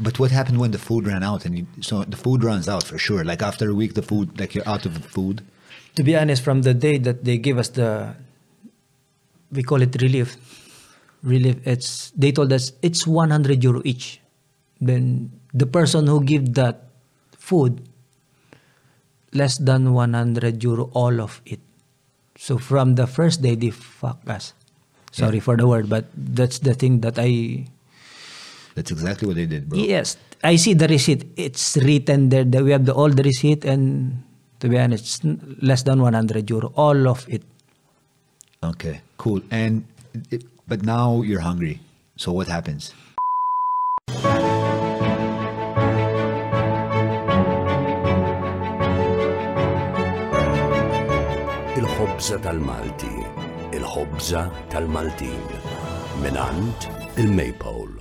But what happened when the food ran out? And you, so the food runs out for sure. Like after a week, the food, like you're out of food. to be honest, from the day that they give us the, we call it relief. Relief. It's they told us it's 100 euro each. Then the person who give that food, less than 100 euro all of it. So from the first day they fuck us. Sorry for the word, but that's the thing that I That's exactly what they did, bro. Yes, I see the receipt. It's written there that we have the all the receipt, and to be honest, it's less than 100 euro, all of it. Okay, cool. And it, but now you're hungry. So what happens? Il-ħobza tal-Malti, il-ħobza tal-Maltin, minant il-Maypole.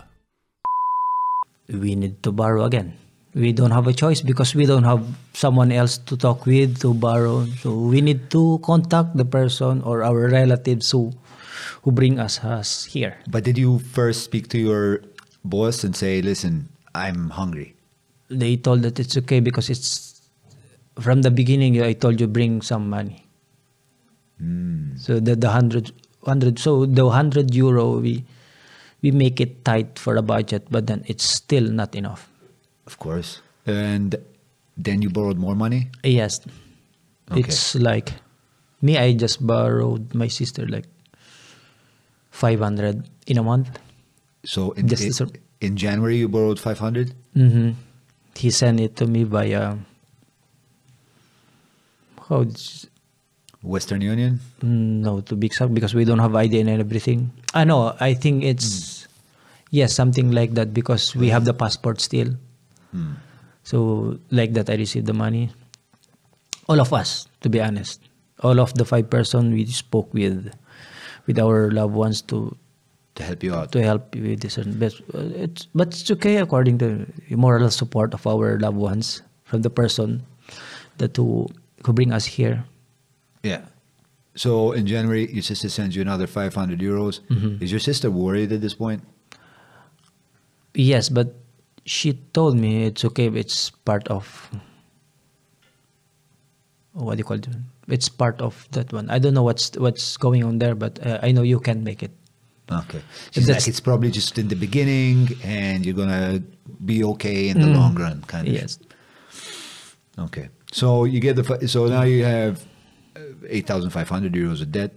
We need to borrow again. We don't have a choice because we don't have someone else to talk with to borrow. So we need to contact the person or our relatives who who bring us, us here. But did you first speak to your boss and say, "Listen, I'm hungry"? They told that it's okay because it's from the beginning. I told you bring some money. Hmm. So the the hundred hundred so the hundred euro we we make it tight for a budget, but then it's still not enough. Of course. And then you borrowed more money? Yes. Okay. It's like me, I just borrowed my sister like 500 in a month. So in, Just in, in January you borrowed 500? hmm He sent it to me via. How? Western Union? mm, No, to be exact, because we don't have ID and everything. I know. I think it's yes, something like that because we have the passport still. So like that, I received the money. All of us, to be honest, all of the five person we spoke with, with our loved ones to To help you out. to help with this. and But uh, it's but it's okay according to the moral support of our loved ones from the person that who who bring us here. Yeah. So in January, your sister sends you another 500 euros. Mm-hmm. Is your sister worried at this point? Yes, but she told me it's okay. It's part of what do you call it? It's part of that one. I don't know what's what's going on there, but uh, I know you can make it. Okay. She's like, it's probably just in the beginning and you're going to be okay in the Mm. long run, kind of. Yes. Okay. So you get the, so now you have uh, 8,500 euros of debt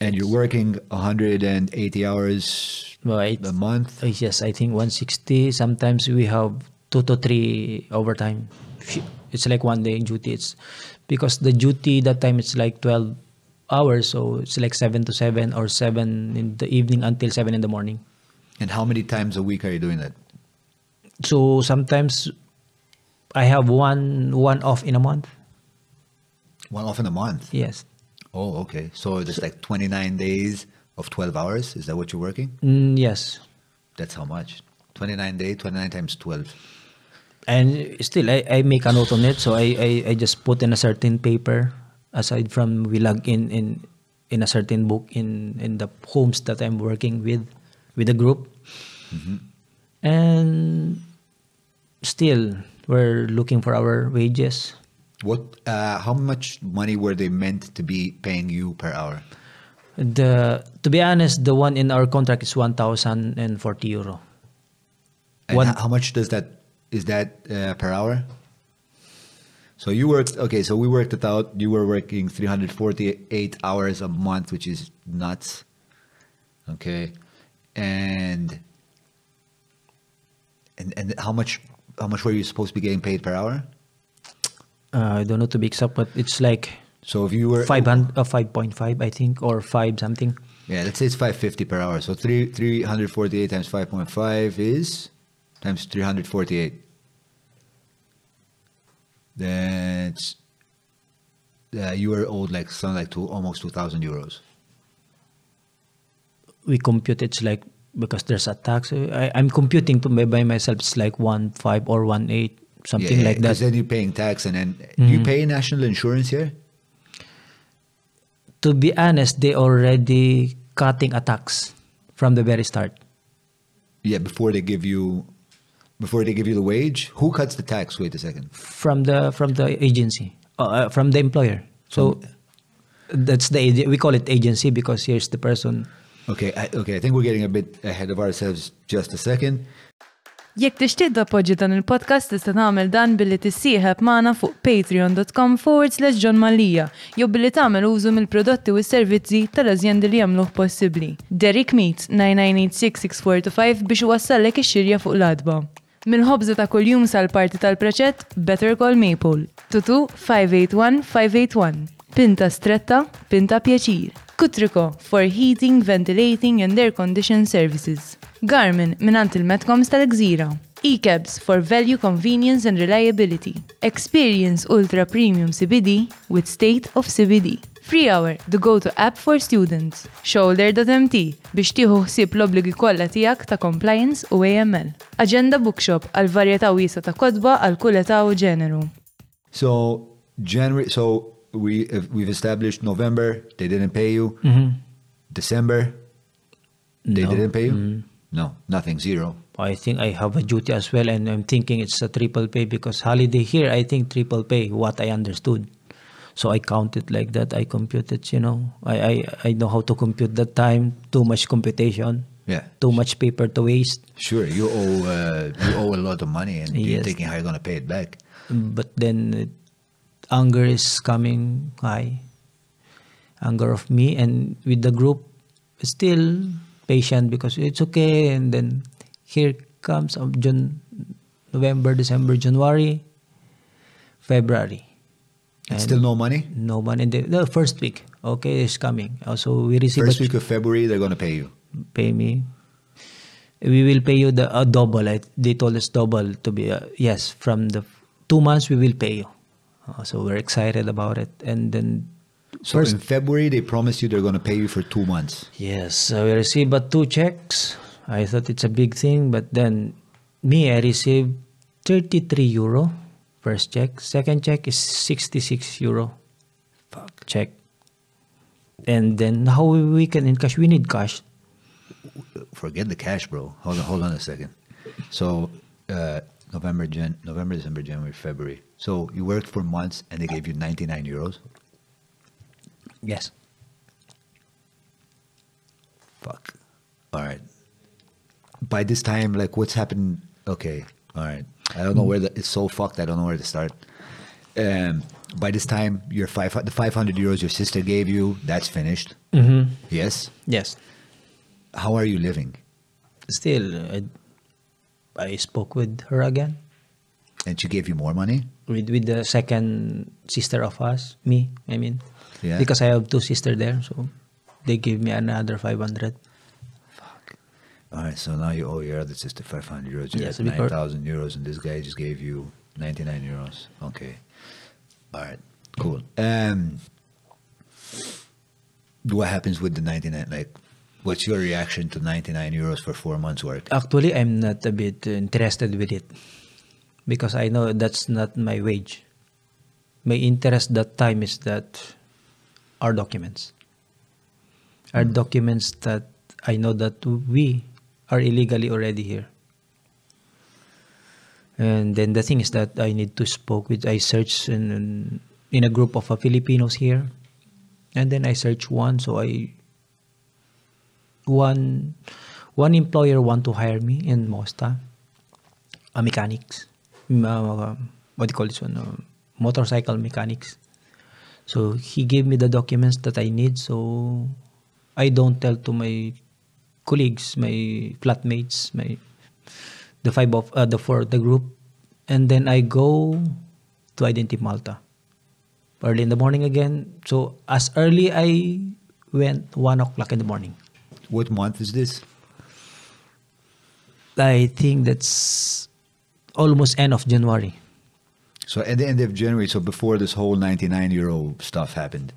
and you're working 180 hours Right. a month. Uh, Yes, I think 160. Sometimes we have two to three overtime. It's like one day in duty. It's because the duty that time it's like 12 hours, so it's like seven to seven or seven in the evening until seven in the morning. And how many times a week are you doing that? So sometimes I have one one off in a month. One off in a month. Yes. Oh, okay. So there's like 29 days of 12 hours. Is that what you're working? Mm, yes. That's how much? 29 days, 29 times 12. And still, I, I make a note on it. So I, I, I just put in a certain paper aside from we log in in, in a certain book in, in the homes that I'm working with, with the group. And still, we're looking for our wages. What? Uh, how much money were they meant to be paying you per hour? The To be honest, the one in our contract is 1,040 euro. And One- how much does that? Is that uh, per hour? So you worked. Okay, so we worked it out. You were working 348 hours a month, which is nuts. Okay, and and and how much? How much were you supposed to be getting paid per hour? Uh, I don't know to be exact, but it's like So if you were 500, uh, 5.5, I think, or 5 something. Yeah, let's say it's 550 per hour. So three 348 times 5.5 is times 348. That's uh, you were owed like something like two, almost 2,000 euros. we compute it's like because there's a tax. I, I'm computing to by, myself. It's like one five or one eight, something like Because that. then you're paying tax and then you pay national insurance here. To be honest, they already cutting a tax from the very start. Yeah, before they give you, before they give you the wage, who cuts the tax? Wait a second. from the from the agency, uh, uh, from the employer. So that's the we call it agency because here's the person. Okay, I, okay. I think we're getting a bit ahead of ourselves. Just a second. Jekk tixtieq tappoġġi dan il-podcast tista' tagħmel dan billi tissieħeb magħna fuq patreon.com forward slash John Malija jew billi tagħmel użu mill-prodotti u s-servizzi tal-azjendi li jagħmluh possibbli. Derek Meets 9986645 biex iwassallek ix-xirja fuq l-adba. Mill-ħobża ta' kuljum sal-parti tal-preċett Better Call Maple. Tutu 581-581. Pinta stretta, pinta pjaċir. Kutriko for heating, ventilating and air condition services. Garmin minant il-Metcoms tal-Gżira. E-cabs for value, convenience and reliability. Experience ultra premium CBD with state of CBD. Free Hour, the go-to app for students. Shoulder.mt biex tieħu ħsieb l-obligi kollha tiegħek ta' compliance u AML. Agenda Bookshop għal varjetà wiesa ta' kodba għal kull età u ġeneru. So January. So we uh, we've established November. They didn't pay you. Mm-hmm. December. They No. didn't pay you. Mm-hmm. No, nothing. Zero. I think I have a duty as well, and I'm thinking it's a triple pay because holiday here. I think triple pay. What I understood, so I count it like that. I compute it. You know, I I, I know how to compute that time. Too much computation. Yeah. Too much paper to waste. Sure, you owe uh, you owe a lot of money, and you're thinking how you're gonna pay it back. But then uh, anger is coming high. Anger of me and with the group, still patient because it's okay. And then here comes um, June, November, December, January, February. And still no money. no money. The, the first week, okay, is coming. Also, we receive First week of February, they're gonna pay you. pay me. We will pay you the uh, double. I, they told us double to be uh, yes from the two months we will pay you. Uh, so we're excited about it. And then So first in February, they promised you they're gonna pay you for two months. yes, so we received but two checks. I thought it's a big thing, but then me I received 33 euro first check. Second check is 66 euro. Fuck check. And then how we can in cash? We need cash. Forget the cash, bro. Hold on, hold on a second. So uh, November, Jan, November, December, January, February. So you worked for months, and they gave you 99 euros. Yes. Fuck. All right. By this time, like, what's happened? Okay. All right. I don't know where the, it's so fucked. I don't know where to start. Um, by this time, your five the 500 euros your sister gave you, that's finished. Mm-hmm. Yes. Yes. How are you living? Still, I, I spoke with her again, And she gave you more money. with with the second sister of us, me. I mean, Yeah. because I have two sisters there, so they gave me another five hundred. All right. So now you owe your other sister 500 euros. You Yes, have 9,000 euros, and this guy just gave you 99 euros. Okay. All right. Cool. Um, what happens with the 99? Like, what's your reaction to 99 euros for four months' work? Actually, I'm not a bit interested with it because I know that's not my wage. My interest that time is that our documents, our documents that I know that we are illegally already here. And then the thing is that I need to spoke with I search in in a group of uh, Filipinos here, and then I search one. So I one one employer want to hire me in Mosta, a mechanics, m- uh, what do you call this one, uh, motorcycle mechanics. So he gave me the documents that I need. So I don't tell to my colleagues, my flatmates, my the five of uh, the four the group, and then I go to Identity Malta early in the morning again. So as early I went one o'clock in the morning. What month is this? I think that's almost end of January. So at the end of January, so before this whole 99 euro stuff happened,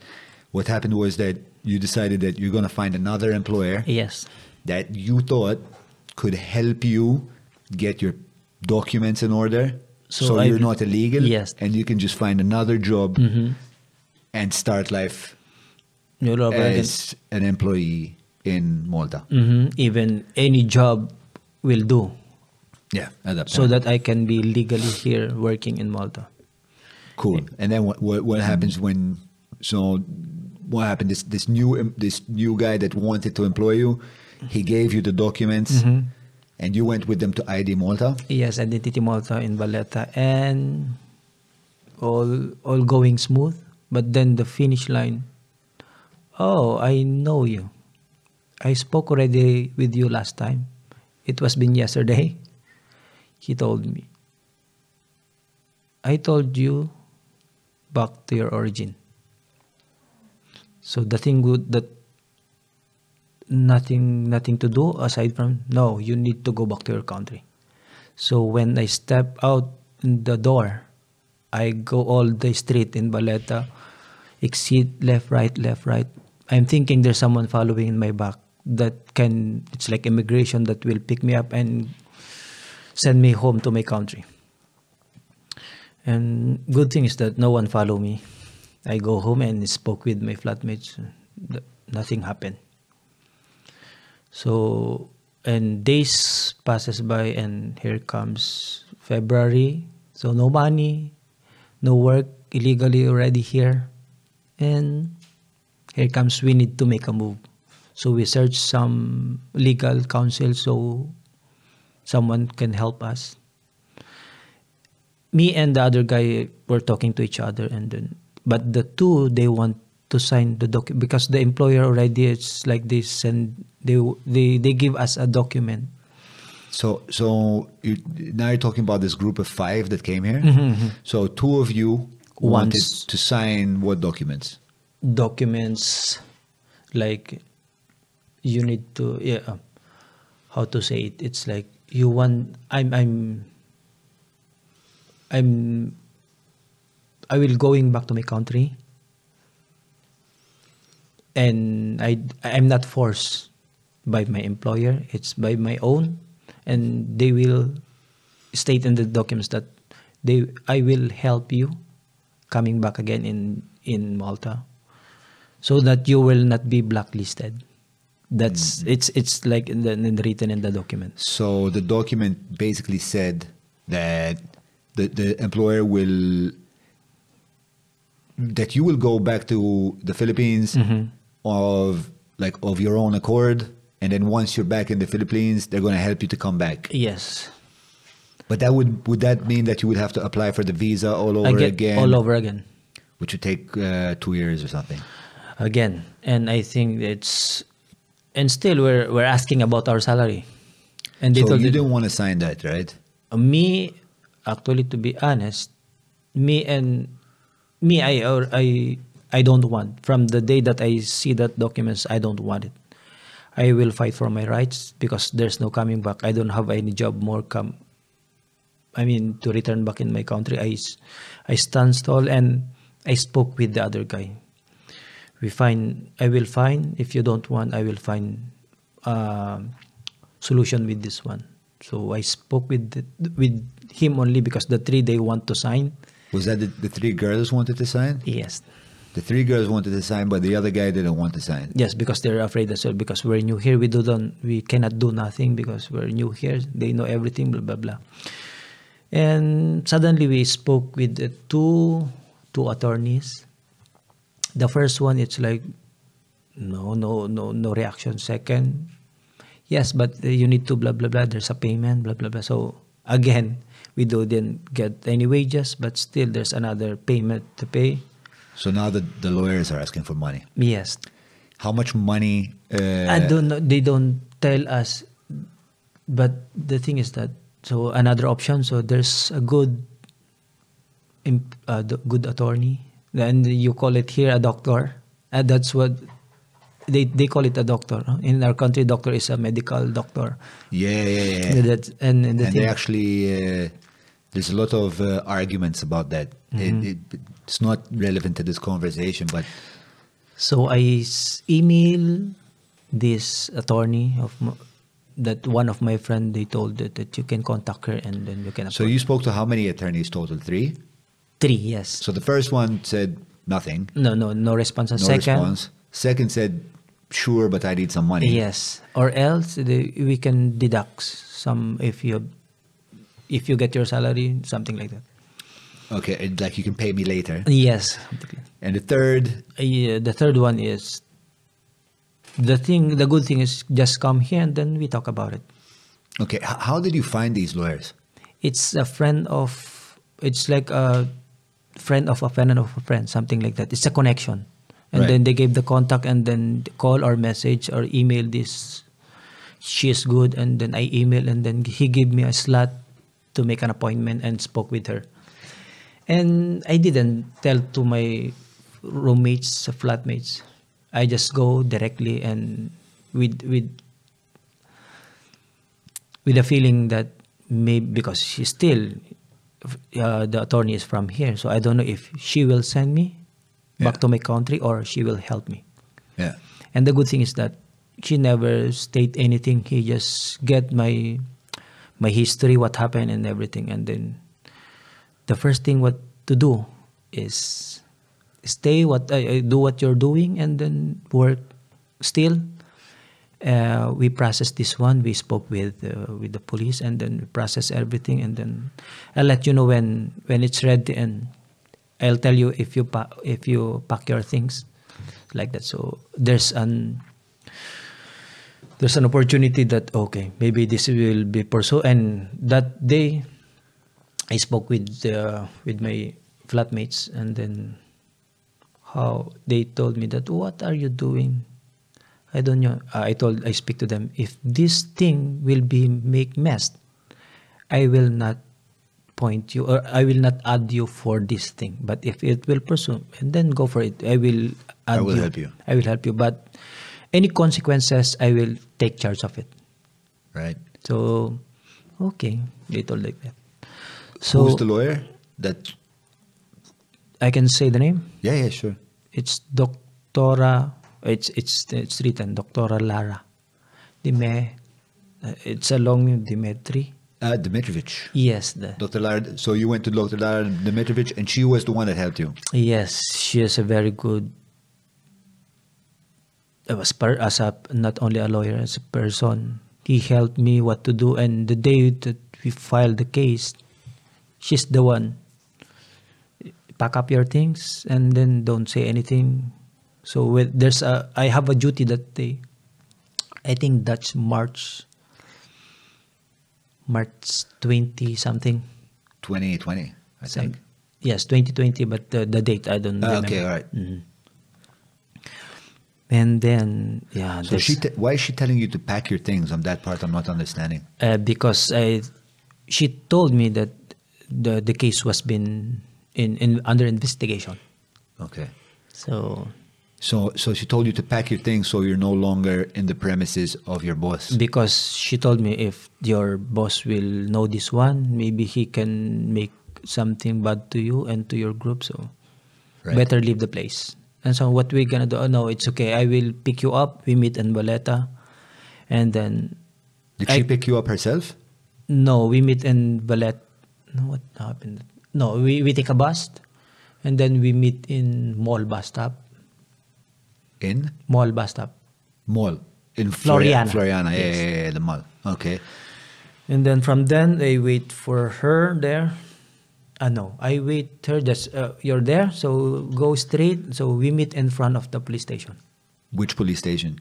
what happened was that you decided that you're going to find another employer Yes. That you thought could help you get your documents in order so, So you're not illegal Yes. and you can just find another job Mm-hmm. and start life as an employee in Malta. hmm Even any job will do, Yeah, at that so that I can be legally here working in Malta. Cool. And then what what, what happens when so what happened this this new this new guy that wanted to employ you, he gave you the documents Mm-hmm. and you went with them to ID Malta? Yes, Identity Malta in Valletta, and all all going smooth. But then the finish line. Oh, I know you. I spoke already with you last time. It was been yesterday. He told me. I told you back to your origin. So the thing good that nothing nothing to do aside from no, you need to go back to your country. So when I step out the door, I go all the street in Valletta, exit left, right, left, right. I'm thinking there's someone following in my back that can it's like immigration that will pick me up and send me home to my country. And good thing is that no one follow me. I go home and spoke with my flatmates. Nothing happened. So and days passes by and here comes February. So no money, no work, illegally already here. And here comes we need to make a move. So we search some legal counsel so someone can help us. Me and the other guy were talking to each other, and then but the two they want to sign the document because the employer already it's like this, and they they they give us a document. So, so you, now you're talking about this group of five that came here. So, two of you wanted to sign what documents? documents like you need to yeah uh, how to say it it's like you want i'm i'm i'm i will going back to my country and i i'm not forced by my employer. It's by my own. And they will state in the documents that they i will help you coming back again in in malta so that you will not be blacklisted. That's mm-hmm. it's it's like in the, in the written in the document. So, the document basically said that the, the employer will, that you will go back to the Philippines mm-hmm. Of like of your own accord. And then once you're back in the Philippines, they're going to help you to come back. yes But that would would that mean that you would have to apply for the visa all over again, again, all over again which would take uh, two years or something? again and i think it's and still we're we're asking about our salary and they so told you didn't want to sign that, right? me actually to be honest me and me i or i i don't want. From the day that i see that documents i don't want it. I will fight for my rights because there's no coming back. I don't have any job more come i mean to return back in my country. I, I stand tall and i spoke with the other guy. We find i will find if you don't want i will find um solution with this one. So i spoke with the, with him only because the three they want to sign. Was that the, the three girls wanted to sign? yes The three girls wanted to sign, but the other guy didn't want to sign. yes because they're afraid as well because we're new here we do don't we cannot do nothing because we're new here they know everything blah blah blah. And suddenly we spoke with two two attorneys. The first one it's like no no no no reaction. Second yes but you need to blah blah blah there's a payment blah blah blah. So again we do didn't get any wages but still there's another payment to pay So now the, the lawyers are asking for money. yes How much money? Uh, I don't know. They don't tell us. But the thing is that so another option. So there's a good, imp- uh, good attorney. Then you call it here a doctor. And that's what they they call it a doctor. In our country, doctor is a medical doctor. Yeah, yeah, yeah. That's, and, and the and they actually, uh, there's a lot of uh, arguments about that. Mm-hmm. It, it, it's not relevant to this conversation, but So I email this attorney of that one of my friend. They told that, that you can contact her and then you can. so you spoke to how many attorneys total? Three. three yes. So the first one said nothing, No, no, no response. no Second, response. Second said, sure, but I need some money. yes, or else the, we can deduct some if you if you get your salary, something like that. Okay, and like you can pay me later. Yes. And the third. Uh, the third one is the thing. The good thing is just come here and then we talk about it. okay, h- how did you find these lawyers? It's a friend of. It's like a friend of a friend of a friend, something like that. It's a connection, and Right. then they gave the contact and then call or message or email this. She is good, and then I email and then he gave me a slot to make an appointment and spoke with her. And I didn't tell to my roommates, flatmates. I just go directly and with with with a feeling that maybe because she's still uh, the attorney is from here, so I don't know if she will send me back to my country or she will help me. Yeah. And the good thing is that she never state anything. He just get my my history, what happened, and everything. And then the first thing what to do is stay what uh, uh, do what you're doing, and then work still. Uh, we process this one. We spoke with uh, with the police, and then we process everything, and then I'll let you know when when it's ready, and I'll tell you if you pa- if you pack your things like that. So there's an there's an opportunity that okay maybe this will be pursued and that day i spoke with uh, with my flatmates and then how they told me that what are you doing? I don't know. I told i speak to them if this thing will be make mess i will not point you or i will not add you for this thing. But if it will pursue and then go for it. I will add I will help you. i will help you. But any consequences i will take charge of it. Right. so okay. They told like that so Who's the lawyer? That. i can say the name Yeah, yeah, sure. it's doctora it's it's it's written doctora lara Dime, uh, it's a long name dimitri Uh, Dimitrijevic. yes the Dr. Lara. So you went to Dr. Lara Dmitrovich, and she was the one that helped you. Yes, she is a very good. I was per, as a not only a lawyer as a person. He helped me what to do, and the day that we filed the case, she's the one. Pack up your things and then don't say anything. So with, there's a I have a duty that day. I think that's March. March twenty something. 2020, I Some- think. Yes, 2020, but the, the date I don't remember. okay, all right. Mhm. And then, yeah, So she, te- why is she telling you to pack your things? On that part, I'm not understanding. uh, because I, she told me that the the case was been in, in under investigation. Okay. So So, so she told you to pack your things so you're no longer in the premises of your boss. because she told me if your boss will know this one, maybe he can make something bad to you and to your group. So Right. better leave the place. And so what we're gonna do? Oh, no, it's okay. I will pick you up. We meet in Valletta, and then Did she I- pick you up herself? no, we meet in Valet. No, what happened? No, we, we take a bus, and then we meet in mall bus stop. In Mall bus stop. mall in Floriana. Floriana. Floriana, yeah, Yes. yeah, yeah, the mall. Okay. And then from then, I wait for her there. Ah, no, I wait her just, uh, you're there, so go straight. So we meet in front of the police station. Which police station?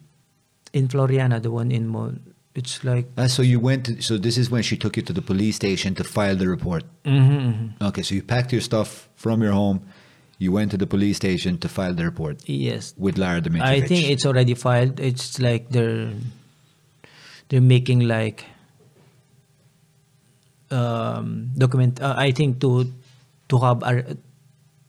In Floriana, the one in mall. It's like, Ah, so you went. To, so this is when she took you to the police station to file the report. mm-hmm, Okay, so you packed your stuff from your home. You went to the police station to file the report yes. with Lara Dimitrijevic. I think it's already filed. It's like they're they're making like um, document. Uh, I think to to have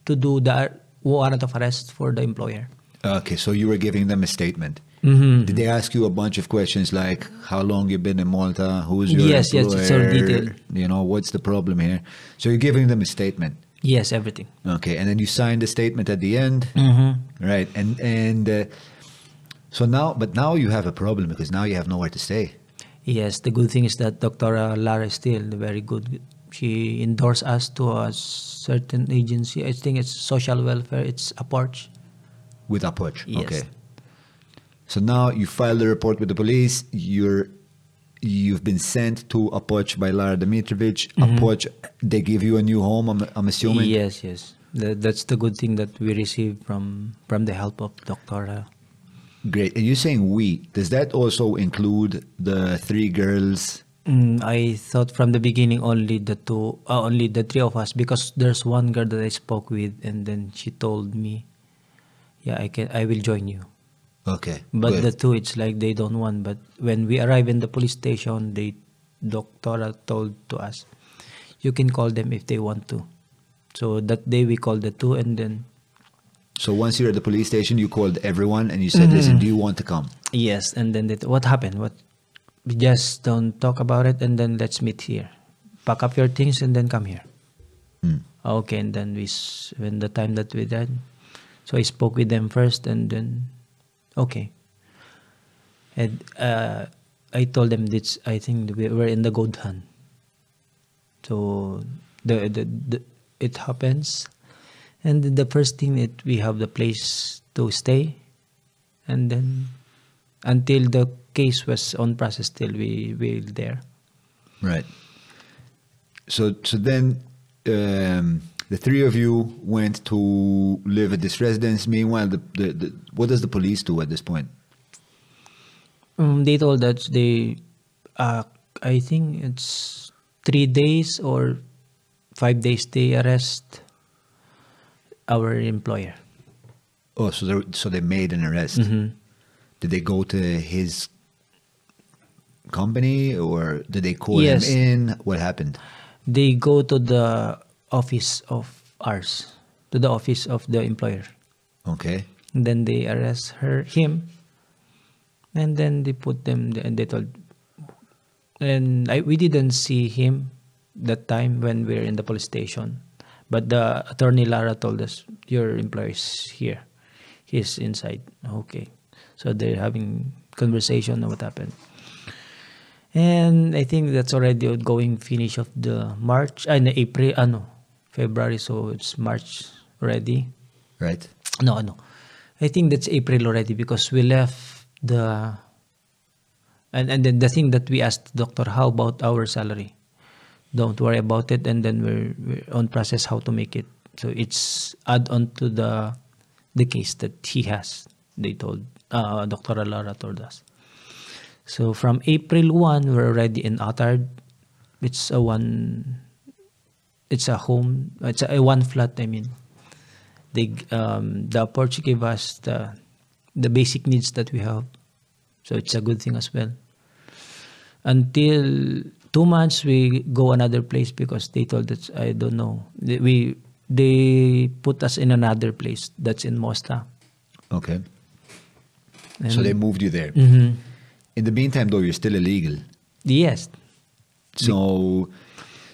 to do the warrant of arrest for the employer. Okay, so you were giving them a statement. Mm-hmm. Did they ask you a bunch of questions like how long you've been in Malta, who's your Yes, yes, it's all detailed. you know, what's the problem here? So you're giving them a statement. Yes, everything. Okay, and then you sign the statement at the end, Mm-hmm. right? And and uh, so now, but now you have a problem because now you have nowhere to stay. Yes, the good thing is that Dr. Lara is still very good. She endorsed us to a certain agency. I think it's social welfare. It's a porch. with Appoġġ. Yes. Okay. So now you file the report with the police. You're you've been sent to a Appoġġ by Lara Dimitrijevic. Appoġġ, they give you a new home. I'm, I'm assuming. Yes, yes. That, that's the good thing that we received from from the help of Dr. Great. And you're saying we. Does that also include the three girls? Mm, I thought from the beginning only the two, uh, only the three of us, because there's one girl that I spoke with, and then she told me, "Yeah, I can, I will join you." Okay. But good. the two, it's like they don't want. But when we arrive in the police station, they doctora told to us, "You can call them if they want to." So that day we called the two, and then so once you're at the police station, you called everyone and you said, "Listen, do you want to come?" Yes, and then they, what happened? What we just don't talk about it, and then let's meet here. Pack up your things and then come here. Hmm. Okay, and then we when the time that we did, so I spoke with them first, and then okay. And uh, I told them this. I think we were in the gold hunt. So the, the, the it happens, and the first thing that we have the place to stay, and then until the case was on process, till we we there. Right. So so then um, the three of you went to live at this residence. Meanwhile, the, the, the what does the police do at this point? Um, they told that they, uh, I think it's three days or five days they arrest our employer. Oh, so they so they made an arrest. Mm-hmm. Did they go to his company or did they call Yes. him in? What happened? They go to the office of ours, to the office of the employer. Okay. And then they arrest her, him, and then they put them. And they told, and I, we didn't see him that time when we were in the police station, but the attorney Lara told us your employer is here, he's inside. Okay, so they're having conversation on what happened. And I think that's already outgoing finish of the March, uh, no, April, ano, February, so it's March already. Right. No, no. I think that's April already because we left the and and then the thing that we asked the doctor, how about our salary? Don't worry about it, and then we're, we're on process how to make it. So it's add on to the the case that he has. They told uh, Dr. Alara told us. So from April one, we're already in Attard. It's a one. It's a home. It's a, a one flat. I mean, they um, the Portuguese gave us the the basic needs that we have, so it's a good thing as well. Until two months, we go another place because they told us I don't know. They, we they put us in another place that's in Mosta. Okay. so they moved you there. Mhm. In the meantime, though, you're still illegal. Yes, So,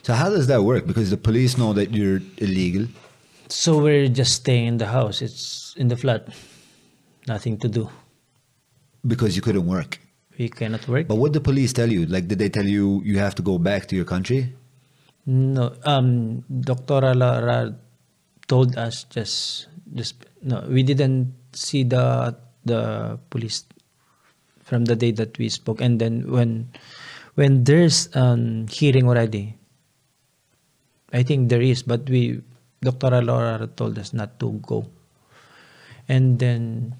so how does that work? Because the police know that you're illegal. so we're just staying in the house. It's in the flat, nothing to do. because you couldn't work. We cannot work. But what did the police tell you? Like, did they tell you you have to go back to your country? No, um, Dr. Lara told us just, just no, we didn't see the the police from the day that we spoke, and then when when there's um hearing already, I think there is, but we Dr. Lara told us not to go, and then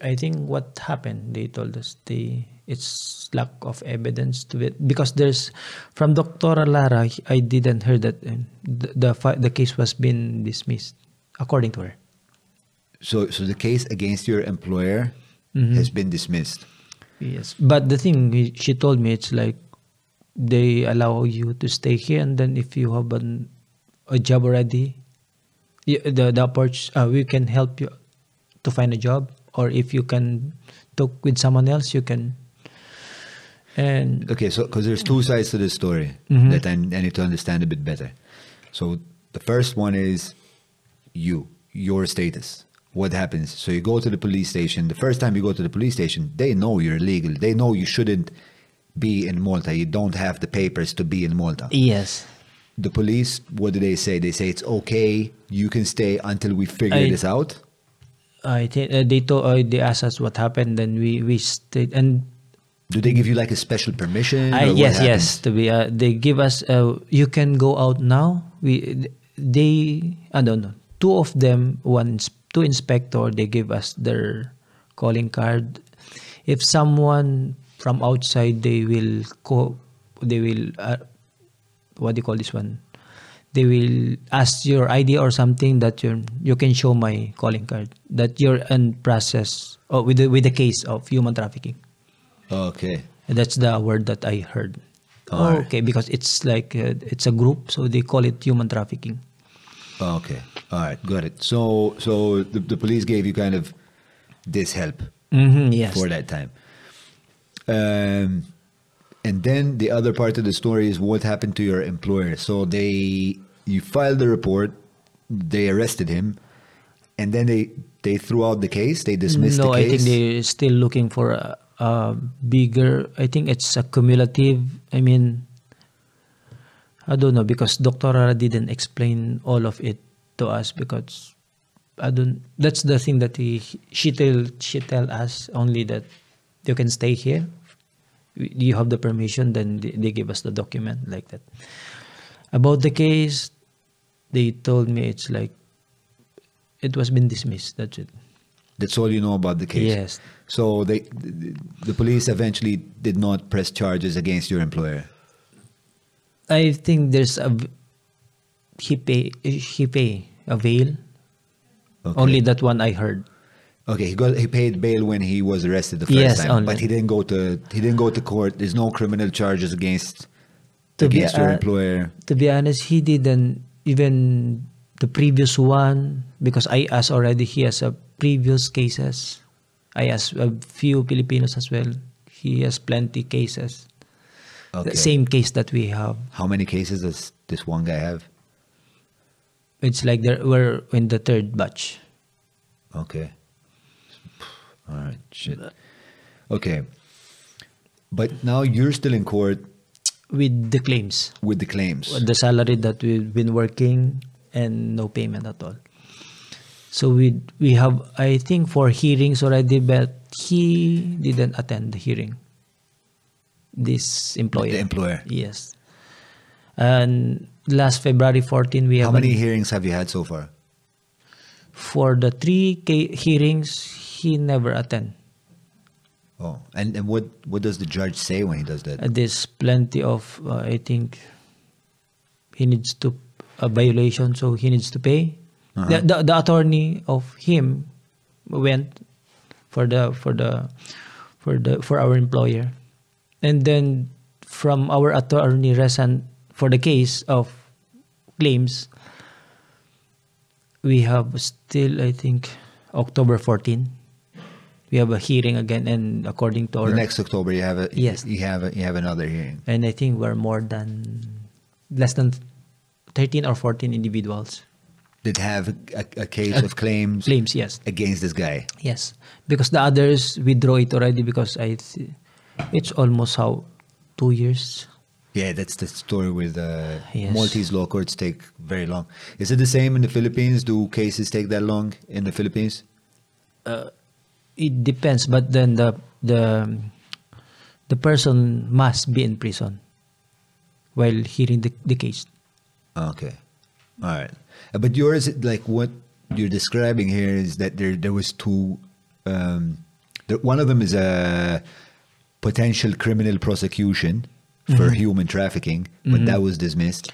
I think what happened, they told us the it's lack of evidence to it because there's from Dr. Lara, I didn't hear that um, the the, the case was been dismissed according to her. So, so the case against your employer Mhm. has been dismissed. Yes, but the thing she told me it's like they allow you to stay here, and then if you have an, a job already, the the Appoġġ uh, we can help you to find a job, or if you can talk with someone else, you can. And Okay, so because there's two sides to this story Mhm. that I, I need to understand a bit better. So the first one is you, your status. What happens? So you go to the police station. The first time you go to the police station, they know you're illegal. They know you shouldn't be in Malta. You don't have the papers to be in Malta. yes, The police, what do they say? They say it's okay. You can stay until we figure I- this out. I think uh, they told uh, they asked us what happened, then we we stayed and Do they give you like a special permission? I, yes, yes. To be, uh, they give us. Uh, you can go out now. We, they, I don't know. Two of them, one, two inspector. They give us their calling card. If someone from outside, they will co. They will. Uh, what do you call this one? They will ask your ID or something that you you can show my calling card that you're in process or with the, with the case of human trafficking. Okay. That's the word that I heard. Alright. okay, because it's like uh, it's a group, so they call it human trafficking. Okay. All right. Got it. So, so the, the police gave you kind of this help Mm-hmm, yes. for that time. Um, and then the other part of the story is what happened to your employer. So they, you filed the report, they arrested him, and then they they threw out the case. They dismissed no, the I think they're still looking for a, a bigger. I think it's a cumulative. I mean, I don't know because Dr. Rara didn't explain all of it to us because I don't. That's the thing that he she tell she tell us only that you can stay here. You have the permission. Then they, give us the document like that. About the case, they told me it's like it was been dismissed. That's it. That's all you know about the case. Yes. So they, the, the police eventually did not press charges against your employer. I think there's a he pay he pay a bail. Okay. Only that one I heard. Okay, he got he paid bail when he was arrested the first Yes, time, only. but he didn't go to he didn't go to court. There's no criminal charges against To be, against your uh, employer. To be honest, he didn't even the previous one because I asked already. He has a previous cases. I asked a few Filipinos as well. He has plenty cases. Okay. The same case that we have. How many cases does this one guy have? It's like there we're in the third batch. Okay. All right. Shit. Okay. But now you're still in court with the claims, with the claims. the salary that we've been working, and no payment at all. So we we have I think four hearings already, but he didn't attend the hearing. This employer. The employer. Yes. And last February 14, we have How many hearings have you had so far? for the three hearings he never attend. Oh, and, and what what does the judge say when he does that? Uh, there's plenty of uh, I think he needs to a violation, so he needs to pay. Uh-huh. The, the the attorney of him went for the for the for the for our employer, and then from our attorney resan for the case of claims, we have still I think October 14. We have a hearing again, and according to our the next October, you have a Yes. you have a, you have another hearing. and I think we're more than less than 13 or 14 individuals. Did have a, a case of claims Claims, yes. against this guy. Yes. Because the others withdraw it already because I th- it's almost how two years. Yeah, that's the story with uh, Yes. Maltese law courts take very long. Is it the same in the Philippines? Do cases take that long in the Philippines? It depends, but then the the the person must be in prison while hearing the, the case. Okay, all right. Uh, But yours, like what you're describing here, is that there there was two. Um, there, one of them is a potential criminal prosecution for human trafficking, but that was dismissed.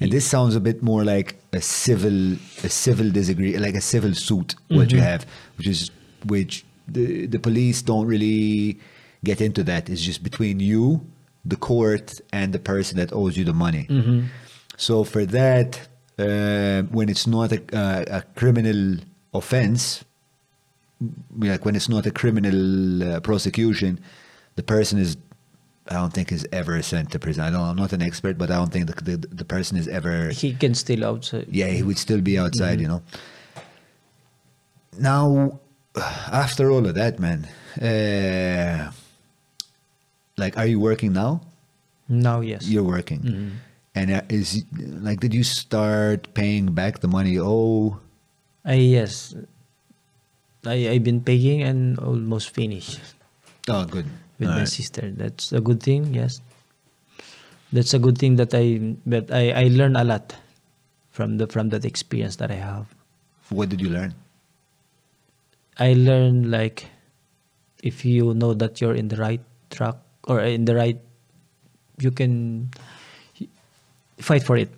And this sounds a bit more like a civil a civil disagree, like a civil suit. What you have, which is which the the police don't really get into that. It's just between you, the court, and the person that owes you the money. So for that, uh, when it's not a, uh, a criminal offense, like when it's not a criminal uh, prosecution, the person is, I don't think is ever sent to prison. I don't, I'm not an expert, but I don't think the, the, the person is ever, He can still outside. yeah, he would still be outside, you know. Now, after all of that, man, uh, like, are you working now? Now, yes. You're working. And uh, is like, did you start paying back the money? Oh, I yes. I I've been paying and almost finished. oh, good. with All my right. sister. That's a good thing. Yes, that's a good thing that I that I I learn a lot from the from that experience that I have. What did you learn? I learned like if you know that you're in the right track or in the right, you can fight for it.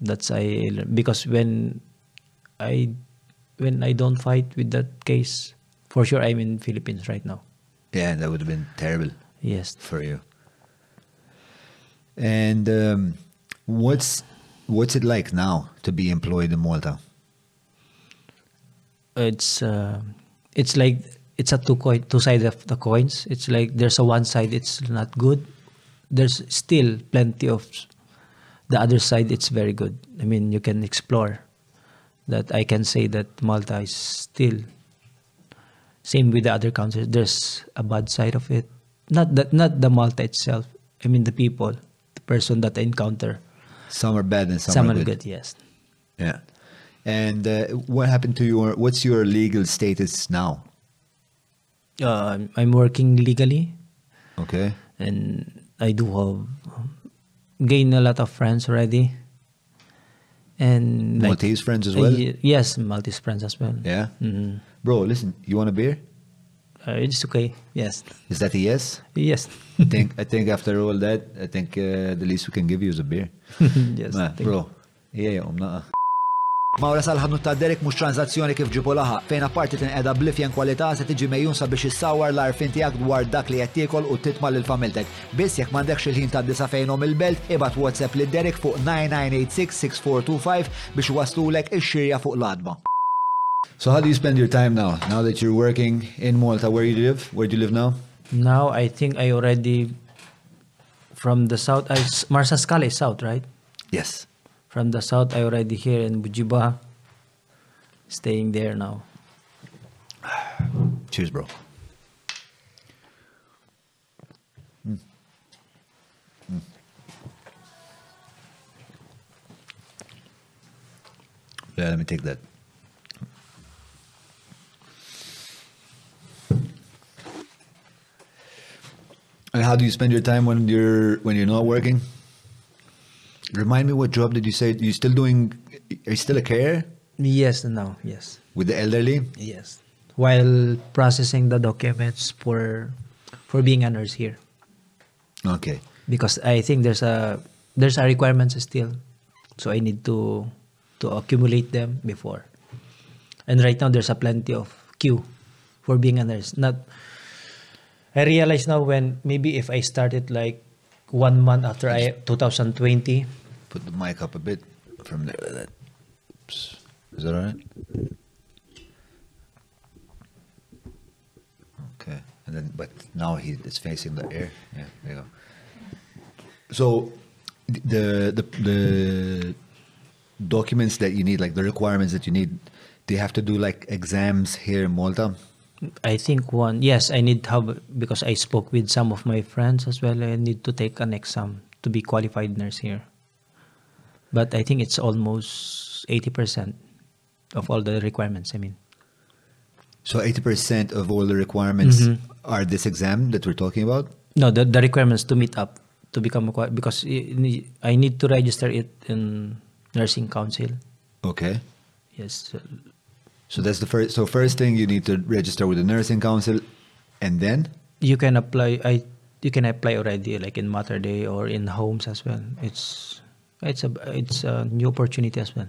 That's I learned because when I when I don't fight with that case, for sure I'm in Philippines right now. Yeah, that would have been terrible Yes. for you. And um, what's what's it like now to be employed in Malta? It's uh, it's like it's a two coin two sides of the coins. It's like there's a one side it's not good. There's still plenty of the other side it's very good. I mean you can explore that. I can say that malta is still same with the other countries. There's a bad side of it. Not that not the malta itself. I mean the people the person that i encounter. Some are bad and some, some are good. good yes. Yeah. And uh, what happened to your? What's your legal status now? uh, I'm- i'm working legally Okay. and I do have gained a lot of friends already. And like- Maltese friends as well? Uh, yes, Maltese friends as well. Yeah. Mhm. Bro, listen, you want a beer? Uh, it's okay. Yes. Is that a yes? Yes. I think I think after all that, I think uh, the least we can give you is a beer. yes. You. bro, yeah, um, naqa. Mawra sal-ħadnu ta' Derek mux tranzazzjoni kif ġipu laħa, fejn apparti tinqeda blifjen kwalità se tiġi mejjun sabiex issawar l-arfin tiegħek dwar dak li qed tiekol u titma' lil familtek. Biss jekk m'għandekx il-ħin ta' disa fejnhom il-belt, ibad WhatsApp lil Derek fuq 9986-6425 biex waslulek ix-xirja fuq l-adba. So how do you spend your time now? Now that you're working in Malta, where you live? Where do you live now? Now I think I already from the south. I Marsaskala is south, right? Yes. From the south, I already here in Buġibba. Staying there now. Cheers, bro. Mm. Mm. Yeah, let me take that. And how do you spend your time when you're when you're not working? Remind me what job did you say? you're still doing? Are you still a care? Yes, now yes, with the elderly? yes. While processing the documents for for being a nurse here, Okay. because I think there's a there's a requirements still, so I need to to accumulate them before. And right now there's a plenty of queue for being a nurse. Not I realize now when maybe if I started like one month after I 2020, Put the mic up a bit from there. Oops. Is that all right? Okay. And then, but now he it's facing the air. Yeah, there you go. So, the the the documents that you need, like the requirements that you need, do you have to do like exams here in Malta? I think one yes I need have because I spoke with some of my friends as well. I need to take an exam to be qualified nurse here. But I think it's almost eighty percent of all the requirements. I mean, So, eighty percent of all the requirements Mhm. are this exam that we're talking about. no, the the requirements to meet up to become a because i- I need to register it in nursing council. Okay. Yes, So that's the first. So first thing you need to register with the nursing council, and then you can apply. I you can apply already like in Mater Dei or in homes as well. It's it's a it's a new opportunity as well.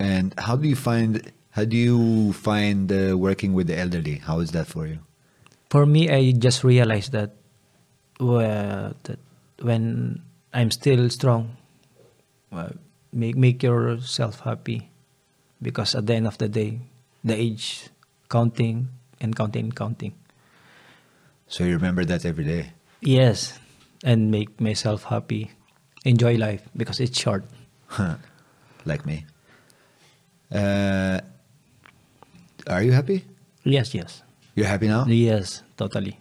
and how do you find how do you find uh, working with the elderly? How is that for you? For me, I just realized that, well, that when I'm still strong, uh, make make yourself happy, because at the end of the day, the age counting and counting and counting. So you remember that every day. Yes, and make myself happy, enjoy life because it's short. like me. Uh, are you happy? Yes, yes, You're happy now. yes, totally.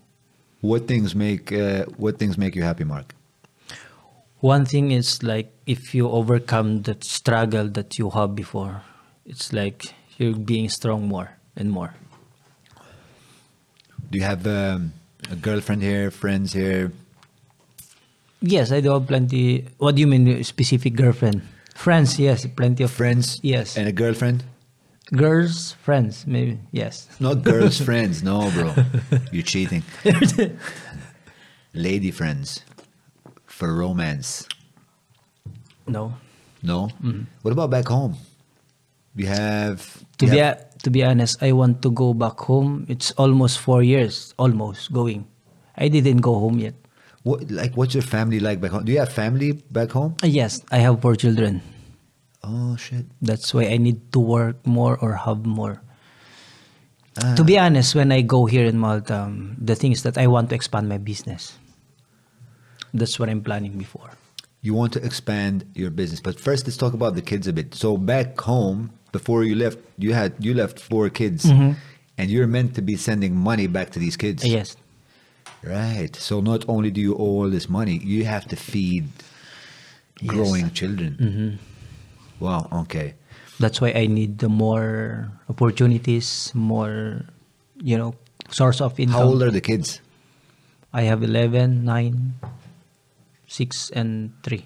What things make uh, what things make you happy, Mark? One thing is like if you overcome that struggle that you have before, it's like you're being strong more and more. Do you have um, a girlfriend here, friends here? Yes, I do have plenty. What do you mean specific girlfriend? Friends, yes, plenty of Friends? Yes. And a girlfriend? Girls, friends, maybe yes. Not girls' friends, no, bro. You're cheating. Lady friends for romance. No. No. What about back home? You have. To be have- a, to be honest, I want to go back home. It's almost four years, almost going. I didn't go home yet. what, like, what's your family like back home? Do you have family back home? Uh, Yes, I have four children. Oh shit. That's why I need to work more or have more. Ah. To be honest, when I go here in Malta, um, the thing is that I want to expand my business. That's what I'm planning before. You want to expand your business, but first let's talk about the kids a bit. So back home, before you left, you had you left four kids, Mhm. and you're meant to be sending money back to these kids. Yes. Right. So not only do you owe all this money, you have to feed Yes. growing children. hmm Wow. Okay. That's why I need the more opportunities, more, you know, source of income. How old are the kids? I have 11, 9, 6, and 3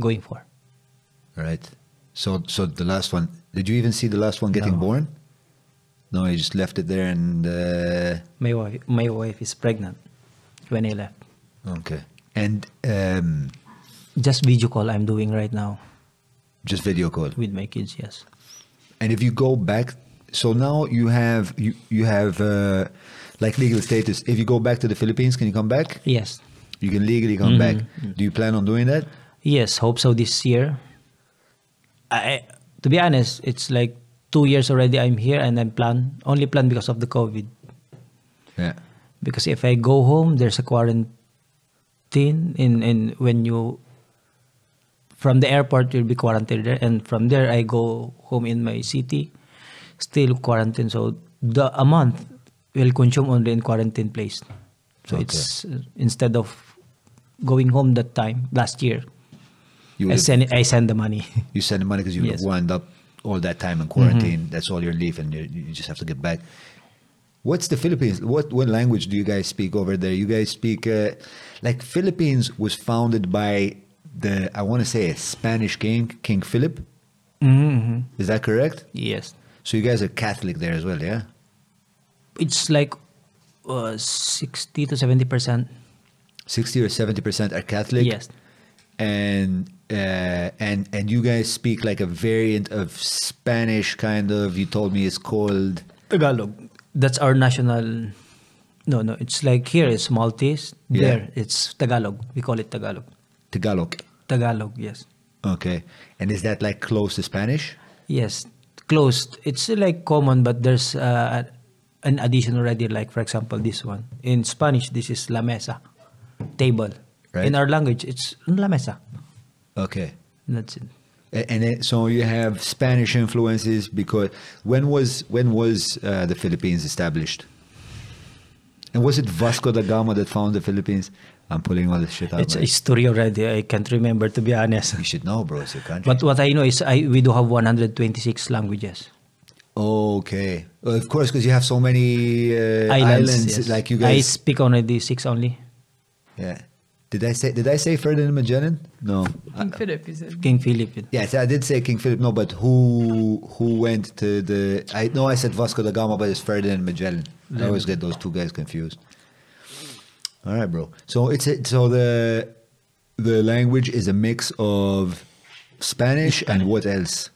going for. Right. So so the last one. Did you even see the last one getting No. born? No, you just left it there and uh, My wife, my wife is pregnant when I left. okay. And um, Just video call I'm doing right now just video call. with my kids. Yes. And if you go back, so now you have you you have uh, like legal status. If you go back to the Philippines, can you come back? Yes. You can legally come back. Do you plan on doing that? Yes. Hope so this year. I, to be honest, it's like two years already. I'm here and I'm plan only plan because of the COVID. Yeah. Because if I go home, there's a quarantine in in when you from the airport you'll be quarantined there, and from there I go home in my city, still quarantine. So the a month will consume only in quarantine place. So Okay. it's uh, instead of going home that time last year, You I send I send the money. you send the money because you Yes. Mm-hmm. up all that time in quarantine. That's all your leave, and you, you just have to get back. What's the Philippines? What what language do you guys speak over there? You guys speak uh, like Philippines was founded by the I want to say a Spanish king, King Philip. mm-hmm. Is that correct? Yes, So you guys are Catholic there as well, yeah? it's like uh, sixty to seventy percent. Sixty or seventy percent are Catholic. Yes. and uh, and and you guys speak like a variant of Spanish, kind of. You told me it's called Tagalog. That's our national. No, no. It's like here it's Maltese. Yeah. There it's Tagalog. We call it Tagalog. Tagalog. Tagalog. Yes. Okay, and is that like close to Spanish? Yes. Closed. It's like common, but there's uh, an addition already. Like for example, this one in Spanish. This is la mesa, table. Right. In our language, it's la mesa. Okay, That's it. A- and it, so you have Spanish influences because when was when was uh, the Philippines established? And was it Vasco da Gama that found the Philippines? I'm pulling all this shit out. Of It's a man. history already. I can't remember to be honest. you should know, bro. It's your country. But what I know is I, we do have 126 languages. okay, well, of course, because you have so many uh, islands, yes. like you guys, I speak only the six only. Yeah. Did I say did I say Ferdinand Magellan? No. King Philip, you said. King Philip. Yes, I did say King Philip. No, but who who went to the? I know I said Vasco da Gama, but it's Ferdinand Magellan. I always get those two guys confused. All right, bro. So it's a, so the the language is a mix of Spanish, and what else?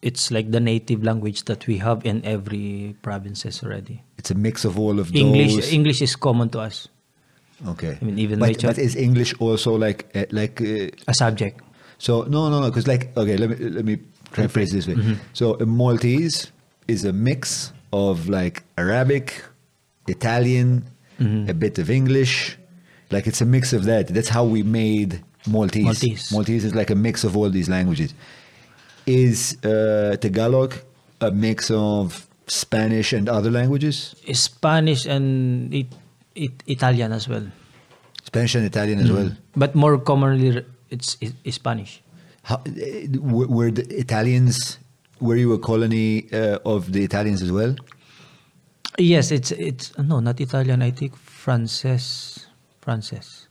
It's like the native language that we have in every provinces already. It's a mix of all of English those. English is common to us. Okay. I mean, even but, but is English also like uh, like uh, A subject. So no, no, no, because like okay, let me let me try to phrase this way. So a Maltese is a mix of like Arabic, Italian, a bit of English. Like it's a mix of that. That's how we made Maltese. Maltese. Maltese is like a mix of all these languages. Is uh, Tagalog a mix of Spanish and other languages? Spanish and it, it, Italian as well. Spanish and Italian as well. But more commonly it's, it's Spanish. How, were, were the Italians? Were you a colony uh, of the Italians as well? Yes, it's it's no, not Italian. I think Frances, Frances,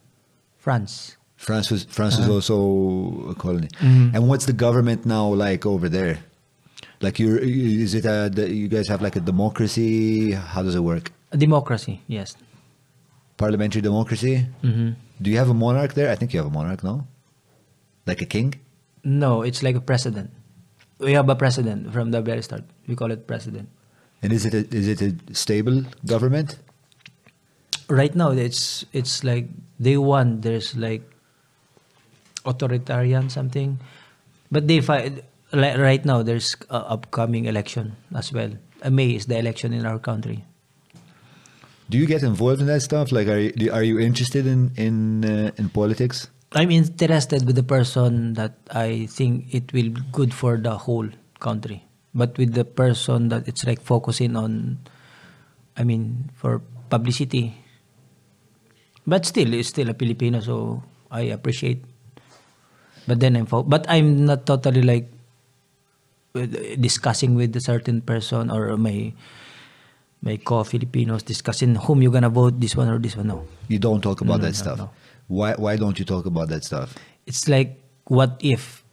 France. France was France Uh-huh. was also a colony. Mm-hmm. And what's the government now like over there? Like you, is it a you guys have like a democracy? How does it work? A democracy. Yes. Parliamentary democracy? hmm Do you have a monarch there? I think you have a monarch, no? Like a king? No, it's like a president. We have a president from the very start. We call it president. And is it a, is it a stable government? Right now, it's it's like day one. There's like authoritarian something, but they fight like right now there's a upcoming election as well. Uh, May is the election in our country. Do you get involved in that stuff? Like, are you are you interested in in uh, in politics? I'm interested with the person that I think it will be good for the whole country. But with the person that it's like focusing on, I mean, for publicity. But still, it's still a Filipino, so I appreciate. But then I'm, fo- but I'm not totally like discussing with a certain person or my my co-Filipinos discussing whom you're gonna vote, this one or this one. No. You don't talk about No, that no, stuff. Why why don't you talk about that stuff? it's like what if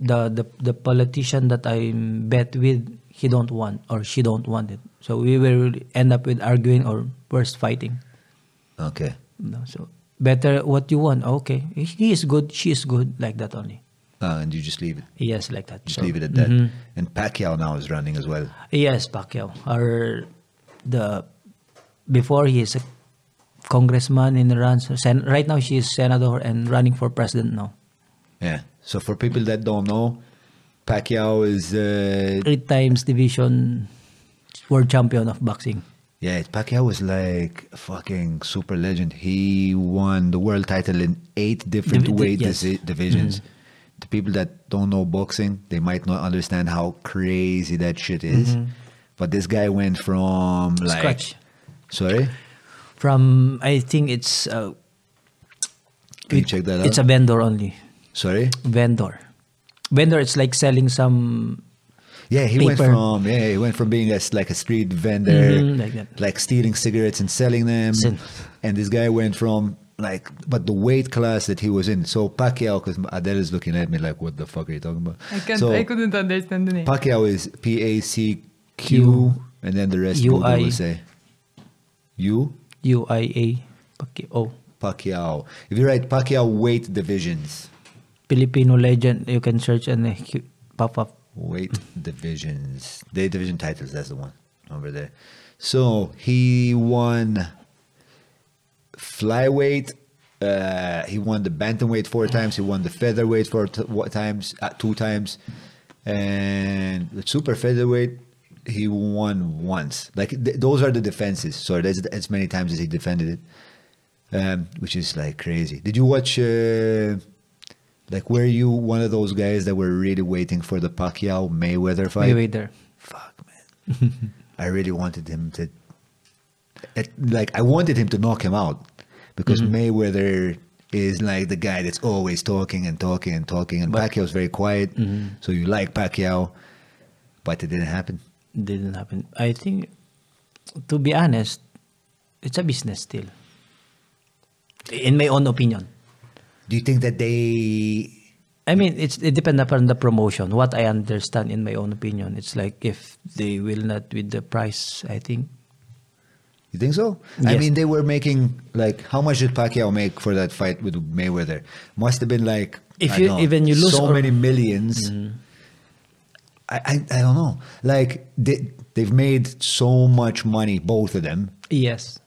the the the politician that I bet with, he don't want or she don't want it. So we will end up with arguing or worse fighting. Okay. No, so better what you want. Okay, he is good, she is good, like that only. Uh, and you just leave it. Yes, like that. Just So, leave it at that. mhm. And Pacquiao now is running as well. Yes, Pacquiao. Or the before he is a congressman in Iran. So sen- right now she is senator and running for president now. Yeah. So for people that don't know, Pacquiao is uh, Three times division world champion of boxing. Yeah, Pacquiao was like a fucking super legend. He won the world title in eight different Divi- weight yes. disi- divisions. The people that don't know boxing, they might not understand how crazy that shit is. But this guy went from like Scratch. Sorry, From I think it's uh, can you check that out? it's a vendor only. Sorry. Vendor. Vendor it's like selling some Yeah, he went Paper. from yeah, he went from being a, s- like a street vendor, Mhm, like like stealing cigarettes and selling them, Sin- and this guy went from like, but the weight class that he was in. So Pacquiao, because Adele is looking at me like, what the fuck are you talking about? I can't. so I couldn't understand the name. Pacquiao is P A C Q, Q. and then the rest U Google I. will say U U I A UIA Pacquiao. Pacquiao. If you write Pacquiao weight divisions, Filipino legend. You can search and uh, pop up. Weight divisions. The division titles, that's the one over there. So he won flyweight. Uh, he won the bantamweight four times. He won the featherweight four t- times, uh, two times, and the super featherweight he won once. Like th- those are the defenses. So that's as many times as he defended it, um, which is like crazy. Did you watch? Uh, like, were you one of those guys that were really waiting for the Pacquiao Mayweather fight? Mayweather. Fuck, man. I really wanted him to. It, like, I wanted him to knock him out because mm-hmm. Mayweather is like the guy that's always talking and talking and talking, and But- Pacquiao's very quiet. Mm-hmm. So you like Pacquiao, but it didn't happen. Didn't happen. I think, to be honest, it's a business still. In my own opinion. Do you think that they? I mean, it's it depends upon the promotion. What I understand, in my own opinion, it's like if they will not with the price, I think You think so? I mean, they were making like how much did Pacquiao make for that fight with Mayweather? Must have been like If I you- know, even you lose so or- many 1000000s I, I I don't know. Like they they've made so much money, both of them. yes,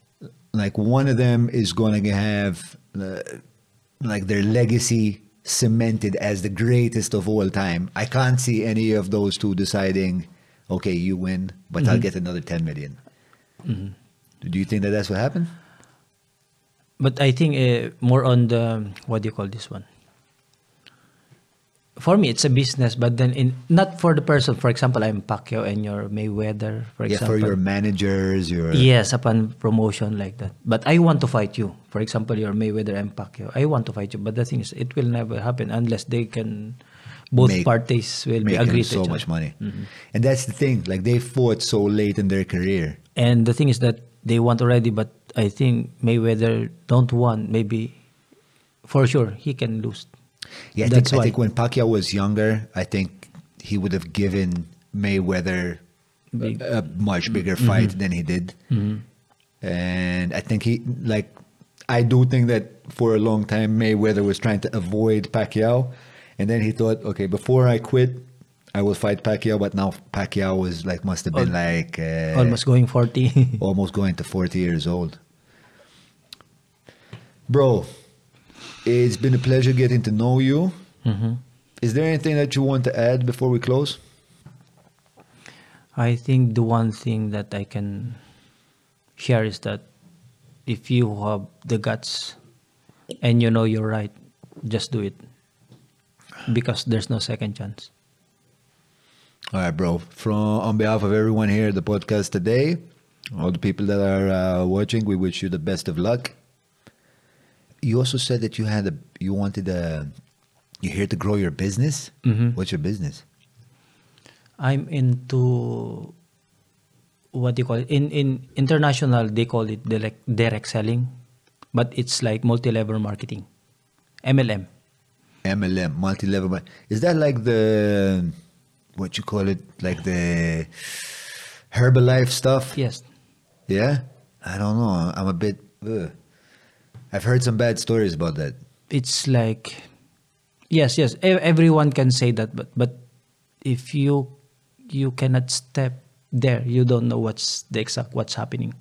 Like one of them is going to have uh, like their legacy cemented as the greatest of all time. I can't see any of those two deciding, okay, you win, but I'll get another 10 million. Do you think that that's what happened? but I think uh, more on the what do you call this one? For me, it's a business, but then in not for the person. For example, I'm Pacquiao and you're Mayweather. For yeah, example, for your managers, your Yes, upon promotion like that. But I want to fight you. For example, you're Mayweather and Pacquiao. I want to fight you. But the thing is, it will never happen unless they can, both Make- parties will be making agree to so much money. Mm-hmm. And that's the thing. Like they fought so late in their career. And the thing is that they want already, but I think Mayweather don't want. Maybe, for sure, he can lose. Yeah, I That's think, I think when Pacquiao was younger, I think he would have given Mayweather Big. a, a much bigger Mm-hmm. fight than he did. And I think he like I do think that for a long time Mayweather was trying to avoid Pacquiao, and then he thought, okay, before I quit, I will fight Pacquiao. But now Pacquiao was like must have been Al- like uh, Almost going 40. almost going to 40 years old. Bro, it's been a pleasure getting to know you. Mhm. Is there anything that you want to add before we close? I think the one thing that I can share is that if you have the guts and you know you're right, just do it. Because there's no second chance. All right, bro. From on behalf of everyone here at the podcast today, all the people that are uh, watching, we wish you the best of luck. You also said that you had a you wanted a you're here to grow your business. Mhm. What's your business? I'm into what do you call it? In in international they call it direct direct selling, but it's like multi-level marketing, MLM. MLM, multi-level. mar- Is that like the what you call it, like the Herbalife stuff? Yes. Yeah. I don't know. I'm a bit. ugh. I've heard some bad stories about that. It's like, yes, yes. Everyone can say that, but but if you you cannot step there, you don't know what's the exact what's happening.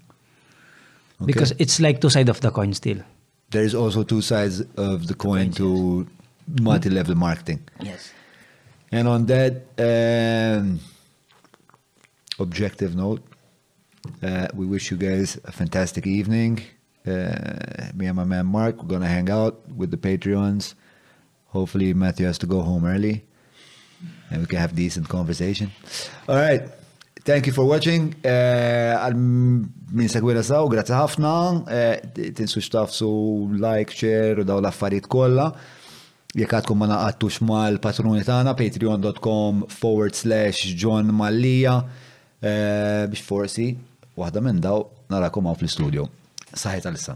Because it's like two sides of the coin still. There's also two sides of the coin to multi-level marketing. Yes. And on that um, objective note, uh, we wish you guys a fantastic evening. Uh, me and my man Mark, we're gonna hang out with the Patreons. Hopefully, Matthew has to go home early, and we can have decent conversation. All right. Thank you for watching. Eh, Għal min segwira saw, grazzi ħafna. Eh, uh, Tinsux tafsu like, share u daw l-affarijiet kollha. Jekk għadkom ma naqattux mal-patruni tagħna patreon.com forward slash John Mallija biex forsi waħda minn daw narakom hawn fl-istudio. صحيت على اللسان